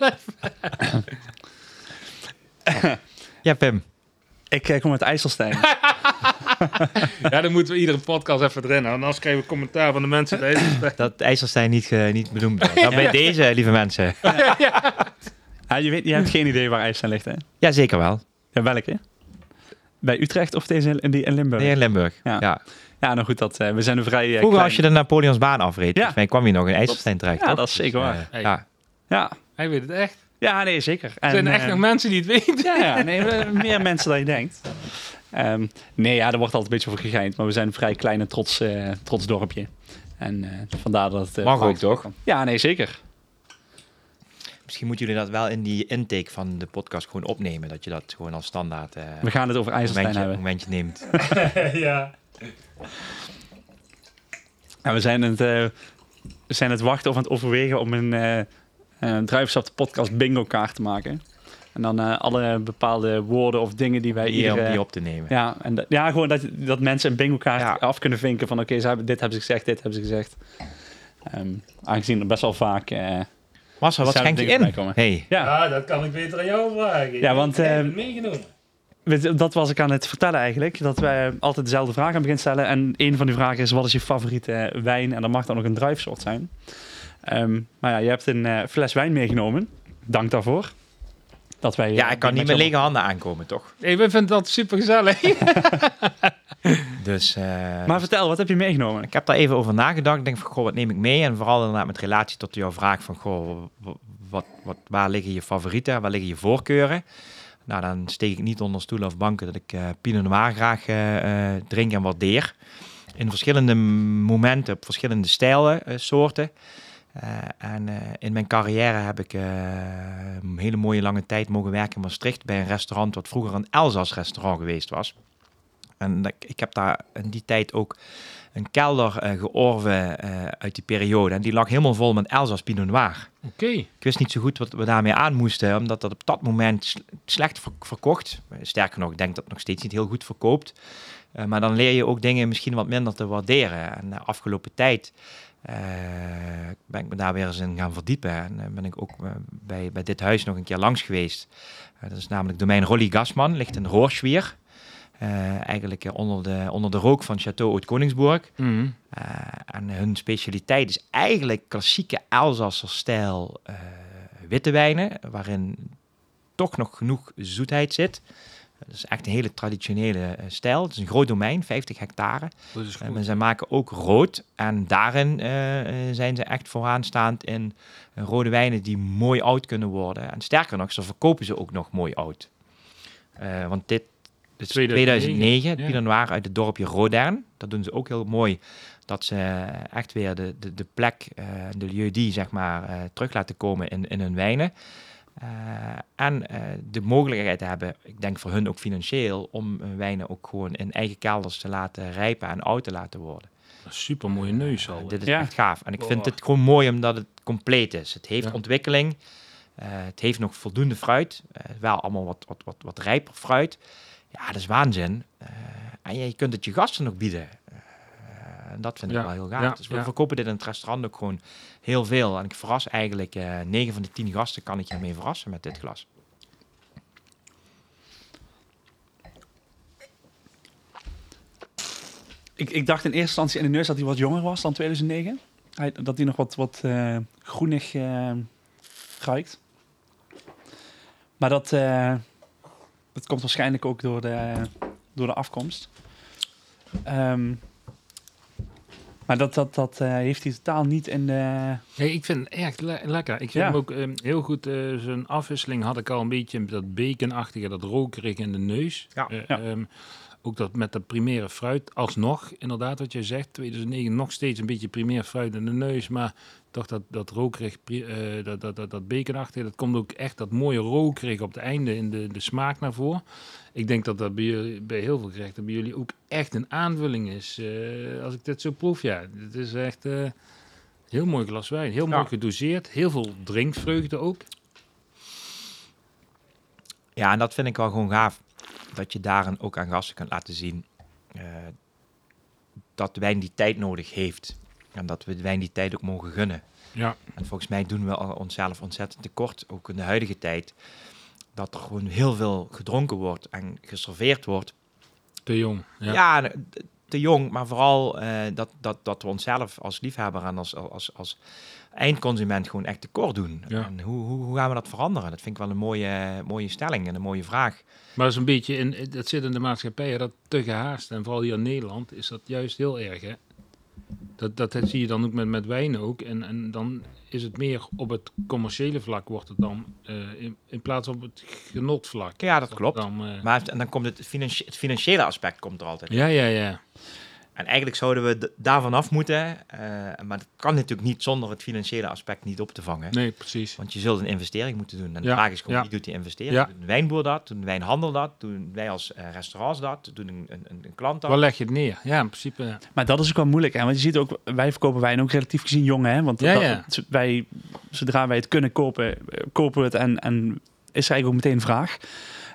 Ja, Pim. Ik eh, kom uit IJsselstein. Ja, dan moeten we iedere podcast even erin. houden, Anders krijgen we commentaar van de mensen. Deze. Dat IJsselstein niet, niet benoemd wordt. Nou, bij deze, lieve mensen. ah, je, weet, je hebt geen idee waar IJsselstein ligt, hè? Ja, zeker wel. Ja, welke? Bij Utrecht of deze in, die in Limburg? Nee, in Limburg. Ja. Ja. Ja, nou goed, dat, eh, we zijn een vrij eh, Vroeger klein- als je de Napoleonsbaan afreed, Ja. volgens mij kwam je nog in IJsselstein terecht. Ja, toch? dat is zeker waar. eh, Hey. ja. Ja. Hij weet het echt. Ja, nee, zeker. Er zijn En, echt nog mensen die het weten. Ja, ja nee, we- meer mensen dan je denkt. Ehm, nee, ja, er wordt altijd een beetje over gegeind. Maar we zijn een vrij klein en trots, eh, trots dorpje. En eh, vandaar dat het... eh, Mag ook, toch? Ja, nee, zeker. Misschien moeten jullie dat wel in die intake van de podcast gewoon opnemen. Dat je dat gewoon als standaard eh We gaan het over IJsselstein momentje, hebben. momentje neemt. ja. Ja, we zijn het, eh, we zijn het wachten of aan het overwegen om een uh, druivensap de podcast bingo kaart te maken. En dan eh, alle bepaalde woorden of dingen die wij Hier om eh, die op te nemen. ja, en dat- ja, gewoon dat, dat mensen een bingo kaart Ja. af kunnen vinken van oké, ze hebben dit hebben ze gezegd, dit hebben ze gezegd. Ehm, aangezien er best wel vaak... eh, Marcel, wat schenk je in? Hey. ja, ja, dat kan ik beter aan jou vragen. Ja, want, eh, meegenomen. Weet- Dat was ik aan het vertellen eigenlijk. Dat wij altijd dezelfde vraag aan het begin stellen. En een van die vragen is: wat is je favoriete wijn? En dat mag dan ook een druifsoort zijn. Ehm, maar ja, je hebt een eh, fles wijn meegenomen. Dank daarvoor. Dat wij, Ja, eh, ik kan niet met lege handen aankomen, toch? Hey, we vinden dat super gezellig. Dus, eh, Maar vertel, wat heb je meegenomen? ik heb daar even over nagedacht. Ik denk van, goh, wat neem ik mee? En vooral inderdaad met relatie tot jouw vraag van, goh, wat, wat, waar liggen je favorieten? Waar liggen je voorkeuren? Nou, dan steek ik niet onder stoelen of banken dat ik eh Pinot Noir graag drink en waardeer. In verschillende momenten, op verschillende stijlen, eh, soorten. Eh, en eh, in mijn carrière heb ik eh, een hele mooie lange tijd mogen werken in Maastricht bij een restaurant wat vroeger een Elzas restaurant geweest was. En ik heb daar in die tijd ook een kelder georven uit die periode. En die lag helemaal vol met Elzas Pinot Noir. Oké. Ik wist niet zo goed wat we daarmee aan moesten, omdat dat op dat moment slecht ver- verkocht. Sterker nog, ik denk dat het nog steeds niet heel goed verkoopt. Maar dan leer je ook dingen misschien wat minder te waarderen. En de afgelopen tijd ben ik me daar weer eens in gaan verdiepen. En eh, ben ik ook eh, bij, bij dit huis nog een keer langs geweest. Eh, dat is namelijk domein Rolly Gasman, ligt in Roorschwier. Eh, eigenlijk eh, onder, de, onder de rook van Château Oud-Koningsburg. Mhm. Eh, en hun specialiteit is eigenlijk klassieke Elzasser-stijl eh, witte wijnen, waarin toch nog genoeg zoetheid zit. Dat is echt een hele traditionele eh, stijl. Het is een groot domein, 50 hectare. Dat is En goed. zij maken ook rood. En daarin eh, eh, zijn ze echt vooraanstaand in eh, rode wijnen die mooi oud kunnen worden. En sterker nog, ze verkopen ze ook nog mooi oud. Eh, want dit is 2009, 2009, het ja. Pinot Noir uit het dorpje Rodern. Dat doen ze ook heel mooi. Dat ze echt weer de, de, de plek, eh, de lieu-die, zeg maar, eh, terug laten komen in, in hun wijnen. Eh, en eh, de mogelijkheid hebben, ik denk voor hun ook financieel, om hun wijnen ook gewoon in eigen kelders te laten rijpen en oud te laten worden. Super mooie neus al. Uh, dit is Ja. echt gaaf. En ik vind het gewoon mooi omdat het compleet is. Het heeft Ja. ontwikkeling. eh, het heeft nog voldoende fruit. eh, wel allemaal wat, wat, wat, wat rijper fruit. Ja, dat is waanzin. Eh, en je kunt het je gasten nog bieden. Eh, en dat vind ik Ja. wel heel gaaf. Ja. Dus we Ja. verkopen dit in het restaurant ook gewoon heel veel. En ik verras eigenlijk eh 9 van de 10 gasten kan ik hiermee verrassen met dit glas. Ik, ik dacht in eerste instantie in de neus dat hij wat jonger was dan 2009. Hij, dat hij nog wat, wat eh, groenig eh, ruikt. Maar dat, eh, dat komt waarschijnlijk ook door de, door de afkomst. Ehm, maar dat, dat, dat eh, heeft hij totaal niet in de... Nee, ik vind het echt le- lekker. Ik vind Ja. hem ook ehm, heel goed. eh zijn afwisseling had ik al een beetje dat baconachtige, dat rokerige in de neus. Ja. Eh, Ja. ehm, ook dat met dat primaire fruit. Alsnog, inderdaad, wat jij zegt, 2009 nog steeds een beetje primair fruit in de neus. Maar toch dat, dat rokerig, eh, dat, dat, dat, dat baconachtige, dat komt ook echt dat mooie rokerig op het einde in de, de smaak naar voren. Ik denk dat dat bij, jullie, bij heel veel gerechten bij jullie ook echt een aanvulling is. Eh, als ik dit zo proef, ja. Het is echt... eh, Heel mooi glas wijn. Heel mooi gedoseerd. Heel veel drinkvreugde ook. Ja, en dat vind ik wel gewoon gaaf. Dat je daarin ook aan gasten kunt laten zien eh, dat wijn die tijd nodig heeft. En dat we de wijn die tijd ook mogen gunnen. Ja. En volgens mij doen we al onszelf ontzettend tekort, ook in de huidige tijd. Dat er gewoon heel veel gedronken wordt en geserveerd wordt. Te jong. Ja. Ja, te jong, maar vooral eh, dat, dat, dat we onszelf als liefhebber en als, als, als eindconsument gewoon echt tekort doen. Ja. En hoe, hoe, hoe gaan we dat veranderen? Dat vind ik wel een mooie, mooie stelling en een mooie vraag. Maar dat is een beetje in, dat zit in de maatschappij, dat te gehaast. En vooral hier in Nederland is dat juist heel erg. Hè? Dat, dat, zie je dan ook met, met wijn ook. En, en dan is het meer op het commerciële vlak wordt het dan, eh, in, in plaats op het genotvlak. Ja, dat klopt. Dan, eh, Maar en dan komt het, financi- het financiële aspect komt er altijd. ja, ja, ja. En eigenlijk zouden we daarvan af moeten. eh, maar dat kan natuurlijk niet zonder het financiële aspect niet op te vangen. Nee, precies. Want je zult een investering moeten doen. En de Ja, vraag is gewoon, ja. wie doet die investering? Ja. Doet een wijnboer dat? Doet een wijnhandel dat? Doen wij als eh, restaurants dat? Doen een, een, een klant dat? Waar leg je het neer? Ja, in principe. ja. Maar dat is ook wel moeilijk, hè? want je ziet ook, wij verkopen wijn ook relatief gezien jong, hè? Want Ja, dat- ja. z- wij, zodra wij het kunnen kopen, eh, kopen we het en, en is er eigenlijk ook meteen vraag.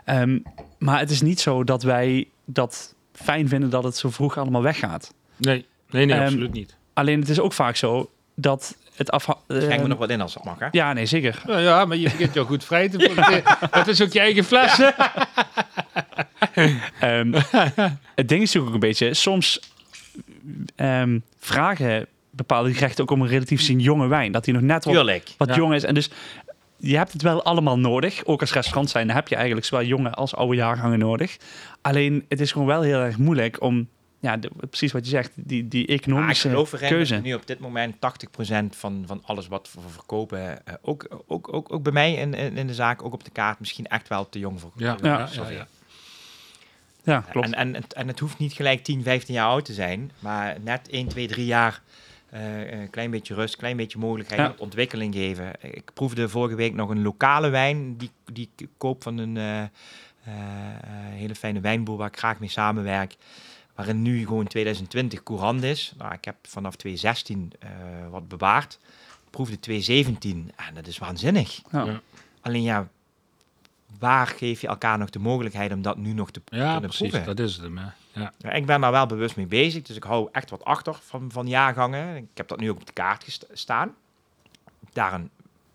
Ehm, maar het is niet zo dat wij dat fijn vinden dat het zo vroeg allemaal weggaat. Nee, nee, nee Ehm, absoluut niet. Alleen het is ook vaak zo dat het afha- Schenk me ehm, nog wat in als dat mag, hè? Ja, nee, zeker. Ja, ja, maar je begint jou goed vrij te voelen. Het is ook je eigen fles. Ehm, het ding is natuurlijk ook een beetje, soms ehm, vragen bepaalde gerechten ook om een relatief gezien jonge wijn. Dat die nog net wat, Tuurlijk. wat Ja. jong is. En dus je hebt het wel allemaal nodig. Ook als restaurant zijn, dan heb je eigenlijk zowel jonge als oude jaargangen nodig. Alleen het is gewoon wel heel erg moeilijk om, ja, de- precies wat je zegt, die, die ik economische geloof erin keuze. nu op dit moment 80% van, van alles wat we verkopen, eh, ook, ook, ook, ook bij mij in, in, de zaak, ook op de kaart, misschien echt wel te jong voor. Ja, Ja. ja, ja, ja. Ja, klopt. En, en, het- en het hoeft niet gelijk 10, 15 jaar oud te zijn, maar net 1, 2, 3 jaar eh, een klein beetje rust, klein beetje mogelijkheid Ja. tot ontwikkeling geven. Ik proefde vorige week nog een lokale wijn die, die ik koop van een eh, eh, hele fijne wijnboer waar ik graag mee samenwerk. Waarin nu gewoon 2020 courant is. Nou, ik heb vanaf 2016 eh, wat bewaard. Ik proefde 2017 en dat is waanzinnig. Ja. Ja. Alleen ja, waar geef je elkaar nog de mogelijkheid om dat nu nog te Ja, kunnen precies. proeven? Dat is het hè. Ja, ik ben daar wel bewust mee bezig, dus ik hou echt wat achter van, van jaargangen. Ik heb dat nu ook op de kaart staan. Daarin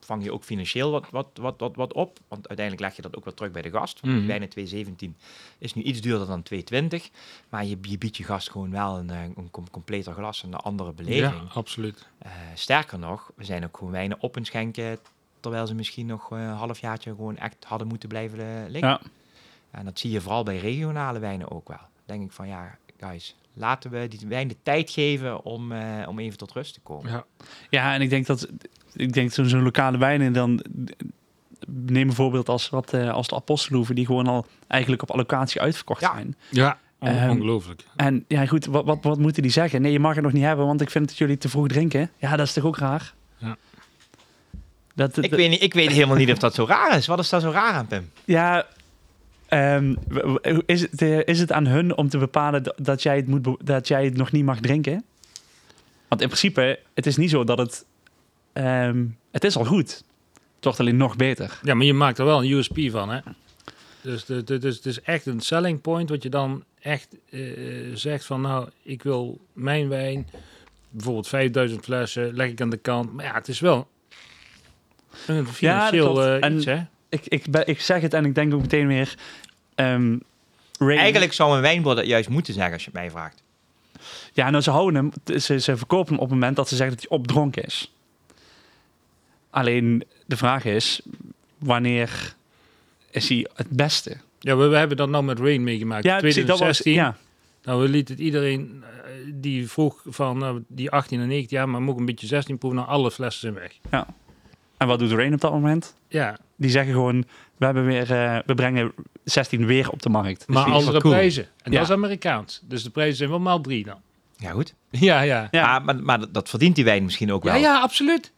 vang je ook financieel wat, wat, wat, wat, wat op, want uiteindelijk leg je dat ook wel terug bij de gast. Want die wijnen 217 is nu iets duurder dan 220, maar je, je biedt je gast gewoon wel een, eh, een com- completer glas en een andere beleving. Ja, absoluut. Eh, sterker nog, we zijn ook gewoon wijnen op en schenken, terwijl ze misschien nog eh, een halfjaartje gewoon echt hadden moeten blijven liggen. Ja. En dat zie je vooral bij regionale wijnen ook wel. denk ik van ja, guys, laten we die wijn de tijd geven om, eh, om even tot rust te komen. Ja. Ja, en ik denk dat ik denk zo'n zo'n lokale wijnen dan neem bijvoorbeeld als wat eh, als de apostelhoeven die gewoon al eigenlijk op allocatie uitverkocht Ja. zijn. Ja, on- Ehm, ongelooflijk. En ja, goed, wat, wat, wat moeten die zeggen? Nee, je mag het nog niet hebben, want ik vind dat jullie te vroeg drinken. Ja, dat is toch ook raar? Ja. Dat, Ik weet, niet, ik weet helemaal niet of dat zo raar is. Wat is daar zo raar aan, Pim? Ja, ehm, is, het, eh, is het aan hun om te bepalen dat, jij het moet, dat jij het nog niet mag drinken? Want in principe, het is niet zo dat het... ehm, het is al goed. Het wordt alleen nog beter. Ja, maar je maakt er wel een USP van, hè? Dus dus het is echt een selling point wat je dan echt eh, zegt van, nou, ik wil mijn wijn, bijvoorbeeld 5000 flessen, leg ik aan de kant. Maar ja, het is wel een financieel eh, En- iets, hè? Ik, ik, ben- ik zeg het en ik denk ook meteen weer... ehm, Eigenlijk zou een wijnboer dat juist moeten zeggen als je het mij vraagt. Ja, nou, ze houden hem. Ze, ze verkopen hem op het moment dat ze zeggen dat hij opdronken is. Alleen de vraag is, wanneer is hij het beste? Ja, we, we hebben dat nou met Rain meegemaakt. Ja, precies, dat was, 2016. ja, Nou, we lieten het iedereen eh, die vroeg van nou, die 18 en 19 jaar, maar moet ook een beetje 16 proeven, nou alle flessen zijn weg. En wat doet Rain op dat moment? Ja, Die zeggen gewoon, we, hebben weer, eh, we brengen 16 weer op de markt. Dus maar is andere cool. prijzen. En Ja. dat is Amerikaans. Dus de prijzen zijn wel maal drie dan. Ja, goed. Ja, ja. Ja. Maar, maar, maar dat- verdient die wijn misschien ook Ja, wel. ja, absoluut.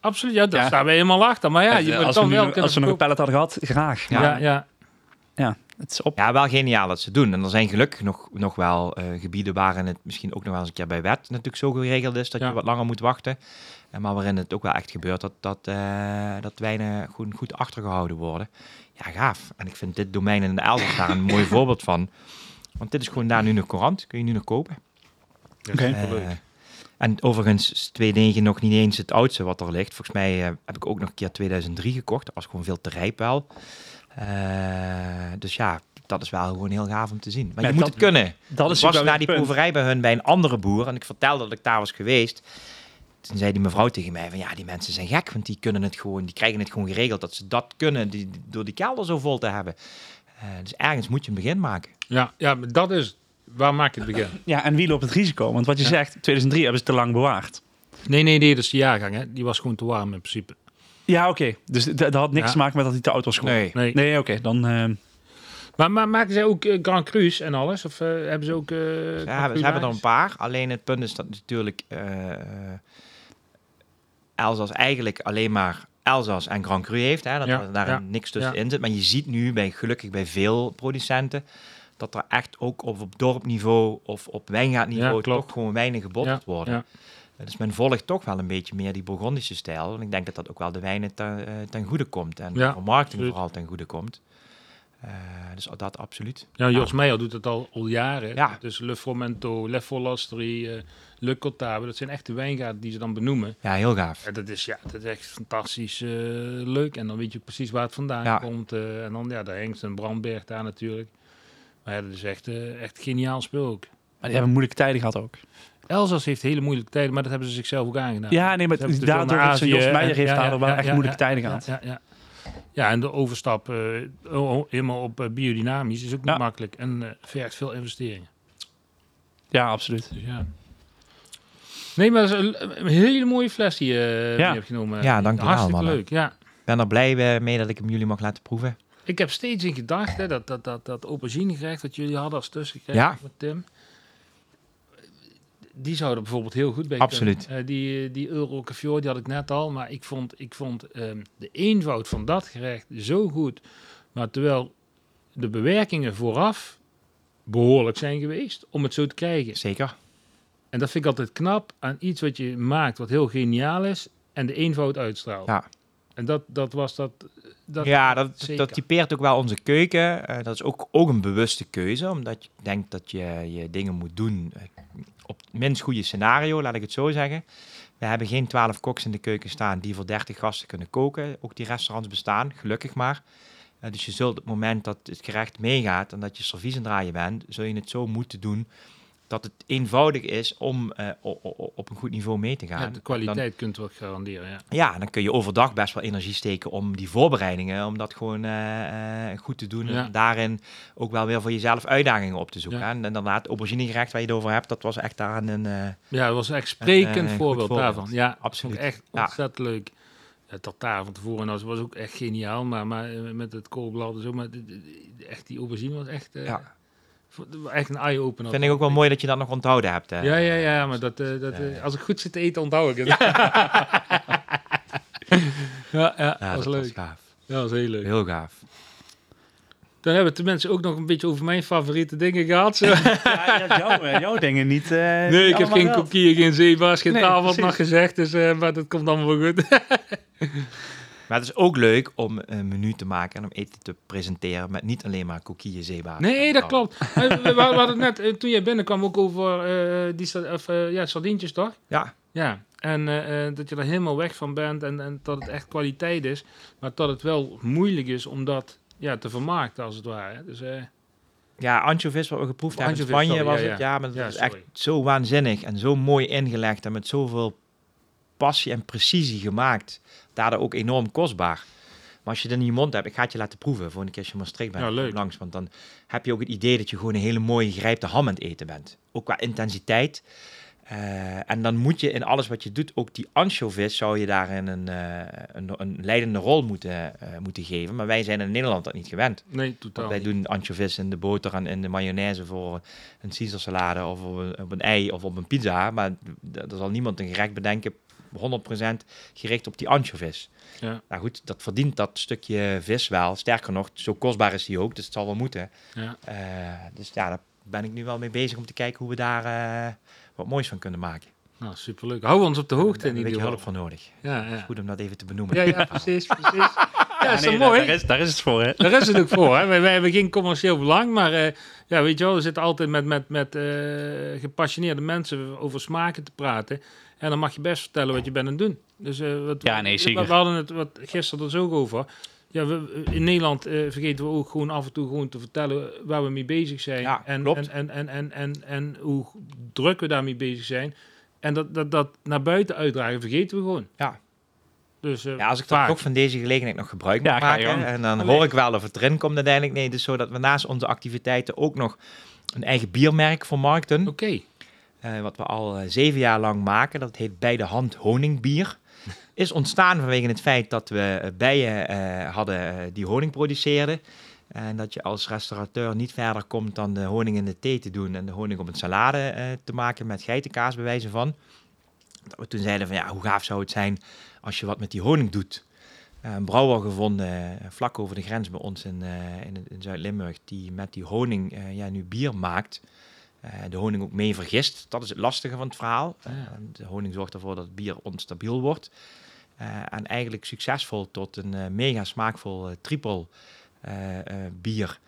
Absoluut, ja, daar Ja. staan we helemaal achter. Maar ja, je Eh, moet als, dan nu, wel als we nog een pallet hadden gehad, graag. Ja. Ja, ja. Het is op. Ja, wel geniaal dat ze het doen. En er zijn gelukkig nog, nog wel eh, gebieden waarin het misschien ook nog wel eens een keer bij wet natuurlijk zo geregeld is dat Ja. je wat langer moet wachten. En maar waarin het ook wel echt gebeurt dat, dat, eh, dat wijnen goed, goed achtergehouden worden. Ja, gaaf. En ik vind dit domein in de Elzas daar een mooi voorbeeld van. Want dit is gewoon daar nu nog courant. Kun je nu nog kopen. Oké. Eh, en overigens is 2009 nog niet eens het oudste wat er ligt. Volgens mij eh, heb ik ook nog een keer 2003 gekocht. Dat was gewoon veel te rijp wel. Eh, dus ja, dat is wel gewoon heel gaaf om te zien. Maar Ja, je moet dat- het kunnen. Dat ik is was wel naar die punt. proeverij bij hun bij een andere boer. En ik vertelde dat ik daar was geweest. Toen zei die mevrouw tegen mij van ja, die mensen zijn gek. Want die kunnen het gewoon, die krijgen het gewoon geregeld dat ze dat kunnen. Die, door die kelder zo vol te hebben. Eh, dus ergens moet je een begin maken. ja, ja, maar dat is... Waar maak je het begin? Ja, en wie loopt het risico? Want wat je Ja. zegt, 2003 hebben ze te lang bewaard. Nee, nee, nee, dat is de jaargang. Hè. Die was gewoon te warm in principe. Ja, oké. Dus dat had niks Ja. te maken met dat hij te oud was geworden. Nee. Nee. Nee, oké. Dan... eh, Maar, maar maken zij ook eh, Grand Cru's en alles? Of eh, hebben ze ook... eh Ja, ze hebben er een paar. Alleen het punt is dat natuurlijk eh Elzas eigenlijk alleen maar Elzas en Grand Cru heeft. Hè, dat Ja, er daar ja, niks tussenin ja. zit. Maar je ziet nu bij, gelukkig bij veel producenten dat er echt ook op, op dorpniveau of op wijngaardniveau toch gewoon wijnen gebotteld Ja, worden. Dus men volgt toch wel een beetje meer die Bourgondische stijl. En ik denk dat dat ook wel de wijnen ten, eh, ten goede komt. En Ja, de vermarkting absoluut. vooral ten goede komt. Eh, dus dat absoluut. Ja, Jos Meijer doet het al, al jaren. Ja. Dus Le Fromento, Le Folastri, eh Le Cotave. Dat zijn echt de wijngaarden die ze dan benoemen. Ja, heel gaaf. En dat is, ja, dat is echt fantastisch eh, leuk. En dan weet je precies waar het vandaan Ja. komt. eh, en dan, ja, daar hangt een brandberg daar natuurlijk. Maar ja, dat is echt, eh, echt geniaal spul ook. maar die hebben moeilijke tijden gehad ook. Elzas heeft hele moeilijke tijden, maar dat hebben ze zichzelf ook aangedaan. Ja, nee, maar veel daardoor heeft ze Jos Meijer heeft ja, daar ja, wel ja, echt ja, moeilijke ja, tijden ja, gehad. Ja, ja. ja, en de overstap eh, helemaal op eh, biodynamisch is ook niet Ja. makkelijk. En eh, vergt veel investeringen. Ja, absoluut. Dus ja. Nee, maar dat is een, een hele mooie fles die je eh, Ja. hebt genomen. Ja, dank je wel, Hartstikke mannen. leuk, ja. Ik ben er blij mee dat ik hem jullie mag laten proeven. Ik heb steeds in gedacht, hè, dat, dat, dat, dat auberginegerecht wat jullie hadden als tussengerecht Ja. met Tim. Die zouden bijvoorbeeld heel goed bij Absoluut. kunnen. Eh, die, die Euro Caviar, die had ik net al. Maar ik vond, ik vond ehm, de eenvoud van dat gerecht zo goed. Maar terwijl de bewerkingen vooraf behoorlijk zijn geweest om het zo te krijgen. Zeker. En dat vind ik altijd knap aan iets wat je maakt wat heel geniaal is en de eenvoud uitstraalt. Ja. En dat, dat was dat... dat ja, dat, zeker. dat typeert ook wel onze keuken. Eh, dat is ook, ook een bewuste keuze, omdat je denkt dat je je dingen moet doen op het minst goede scenario, laat ik het zo zeggen. We hebben geen twaalf koks in de keuken staan die voor 30 gasten kunnen koken. Ook die restaurants bestaan, gelukkig maar. Eh, dus je zult het moment dat het gerecht meegaat en dat je servies aan draaien bent, zul je het zo moeten doen dat het eenvoudig is om eh, op een goed niveau mee te gaan. Ja, de kwaliteit kunt wel garanderen, ja. Dan, ja, dan kun je overdag best wel energie steken om die voorbereidingen, om dat gewoon eh, eh, goed te doen. Ja. En daarin ook wel weer voor jezelf uitdagingen op te zoeken. Ja. En inderdaad, auberginegerecht waar je het over hebt, dat was echt daar een... Ja, dat was echt sprekend een voorbeeld, voorbeeld. daarvan. Ja, Absoluut. Echt Ja. ontzettend leuk. Ja, tartaar van tevoren was, was ook echt geniaal, maar, maar met het koolblad en zo, maar echt die aubergine was echt, ja. Echt een eye-opener. Vind ik ook wel mooi dat je dat nog onthouden hebt. eh. Ja, ja, ja, maar dat, eh, dat, eh, Ja. als ik goed zit te eten, onthoud ik het. Ja, ja, Ja, dat was was leuk. gaaf. Ja, dat was heel leuk. Heel gaaf. Dan hebben de mensen ook nog een beetje over mijn favoriete dingen gehad. Zo. Ja, jouw, eh, jouw dingen niet. eh, Nee, niet ik heb geen kokieën, geen zeebaars, geen Nee, tafel nog gezegd, dus, eh, maar dat komt allemaal wel goed. Maar het is ook leuk om een menu te maken en om eten te presenteren met niet alleen maar koekieën, zeebaar. Nee, dat klopt. We, we hadden het net, eh, toen jij binnenkwam, ook over eh, die of, eh, ja, sardientjes, toch? Ja, Ja, en dat je er helemaal weg van bent en, en dat het echt kwaliteit is, maar dat het wel moeilijk is om dat ja, te vermarkten, als het ware. Dus, Ja, anchovies wat we geproefd hebben in Spanje sorry, was ja, het. ja. Maar dat Ja, is echt zo waanzinnig en zo mooi ingelegd en met zoveel passie en precisie gemaakt. Daardoor ook enorm kostbaar. Maar als je dat in je mond hebt, ik ga het je laten proeven voor een keer als je Maastricht bent. Ja, leuk. kom Langs, want dan heb je ook het idee dat je gewoon een hele mooie gerijpte ham aan het eten bent. Ook qua intensiteit. Eh, en dan moet je in alles wat je doet, ook die anchovies zou je daarin een, eh, een, een leidende rol moeten, eh, moeten geven. Maar wij zijn in Nederland dat niet gewend. nee, totaal. Want wij doen anchovies in de boter en in de mayonaise voor een Caesar salade of op een, op een ei of op een pizza. Maar er zal niemand een gerecht bedenken 100% gericht op die anchovies. Ja. Nou goed, dat verdient dat stukje vis wel. Sterker nog, zo kostbaar is die ook, dus het zal wel moeten. Ja. Eh, dus ja, daar ben ik nu wel mee bezig om te kijken hoe we daar eh, wat moois van kunnen maken. Nou, superleuk. Hou ons op de hoogte Daar in heb ieder een geval. beetje hulp voor nodig. Ja, ja. Goed om dat even te benoemen. Ja, ja, precies, precies. Ja, is nee, daar- mooi? Daar is, daar is het voor, hè? Daar is het ook voor. Hè? Wij, wij hebben geen commercieel belang, maar eh, ja, weet je wel, we zitten altijd met, met, met gepassioneerde mensen over smaken te praten. En dan mag je best vertellen wat je bent aan het doen. Dus, wat, Ja, nee, we- zeker. We, hadden het wat, gisteren er zo over. Ja, we, in Nederland eh, vergeten we ook gewoon af en toe gewoon te vertellen waar we mee bezig zijn. Ja, en. En, en, en, en, en, en hoe druk we daarmee bezig zijn. En dat, dat, dat naar buiten uitdragen vergeten we gewoon. Ja. Dus, eh, Ja, als ik vaak. toch van deze gelegenheid nog gebruik mag maken. En dan Allee. hoor ik wel of het erin komt uiteindelijk. Nee, dus zodat we naast onze activiteiten ook nog een eigen biermerk vermarkten. Oké. Eh, wat we al eh, zeven jaar lang maken. Dat heet Bij de Hand Honingbier. Is ontstaan vanwege het feit dat we eh, bijen hadden die honing produceerden. En dat je als restaurateur niet verder komt dan de honing in de thee te doen en de honing op een salade te maken met geitenkaas bij wijze van. Dat we toen zeiden van ja, hoe gaaf zou het zijn als je wat met die honing doet. Een brouwer gevonden vlak over de grens bij ons in, in, in Zuid-Limburg die met die honing ja, nu bier maakt. Eh, de honing ook mee vergist. Dat is het lastige van het verhaal. Eh, de honing zorgt ervoor dat het bier onstabiel wordt. Eh, en eigenlijk succesvol tot een mega smaakvol triple bier.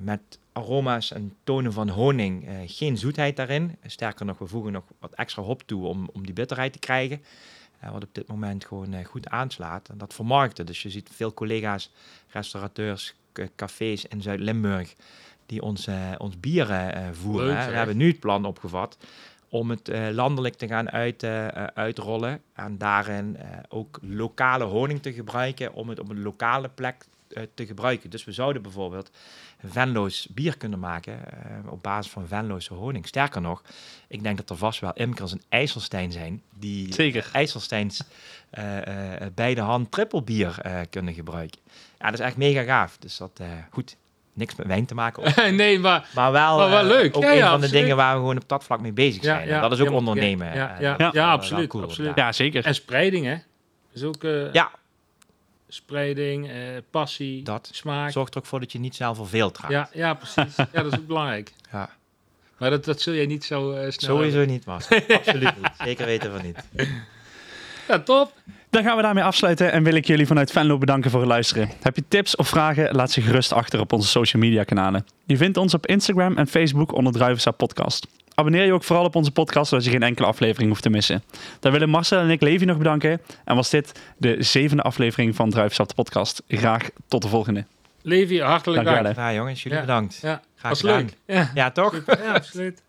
Met aroma's en tonen van honing. Geen zoetheid daarin. Sterker nog, we voegen nog wat extra hop toe om, om die bitterheid te krijgen. Wat op dit moment gewoon goed aanslaat. En dat vermarkten. Dus je ziet veel collega's, restaurateurs, cafés in Zuid-Limburg die ons, eh, ons bieren eh, voeren. Leuk. We hebben nu het plan opgevat om het eh, landelijk te gaan uit, uitrollen. En daarin ook lokale honing te gebruiken om het op een lokale plek te gebruiken. Dus we zouden bijvoorbeeld Venlo's bier kunnen maken op basis van Venlo's honing. Sterker nog, ik denk dat er vast wel imkers in IJsselstein zijn die Zeker. IJsselsteins bij de hand trippelbier kunnen gebruiken. Ja, dat is echt mega gaaf. Dus dat, goed, niks met wijn te maken. nee, maar Maar wel, Maar wel eh, leuk. ook Ja, een ja, van de dingen waar we gewoon op dat vlak mee bezig zijn. En dat is ook ja, ondernemen. ja, ja, wel absoluut, cool, absoluut. ja. Ja, zeker. En spreiding, hè? is ook eh, Ja, spreiding, eh, passie, Dat. smaak. zorg er ook voor dat je niet zelf verveeld raakt. Ja, ja, precies. ja, dat is ook belangrijk. Ja. Maar dat, dat zul jij niet zo eh, snel Sowieso niet, Mas. Absoluut niet. Zeker weten van niet. Ja, top. Dan gaan we daarmee afsluiten en wil ik jullie vanuit Venlo bedanken voor het luisteren. Heb je tips of vragen? Laat ze gerust achter op onze social media kanalen. Je vindt ons op Instagram en Facebook onder Druivensap Podcast. Abonneer je ook vooral op onze podcast, zodat je geen enkele aflevering hoeft te missen. Dan willen Marcel en ik Levi nog bedanken. En was dit de zevende aflevering van Druivensap de Podcast. Graag tot de volgende. Levi, hartelijk dank. hè. Ja, jongens, jullie Ja. bedankt. Ja, Graag was gedaan. leuk. Ja, Ja, toch? ja absoluut.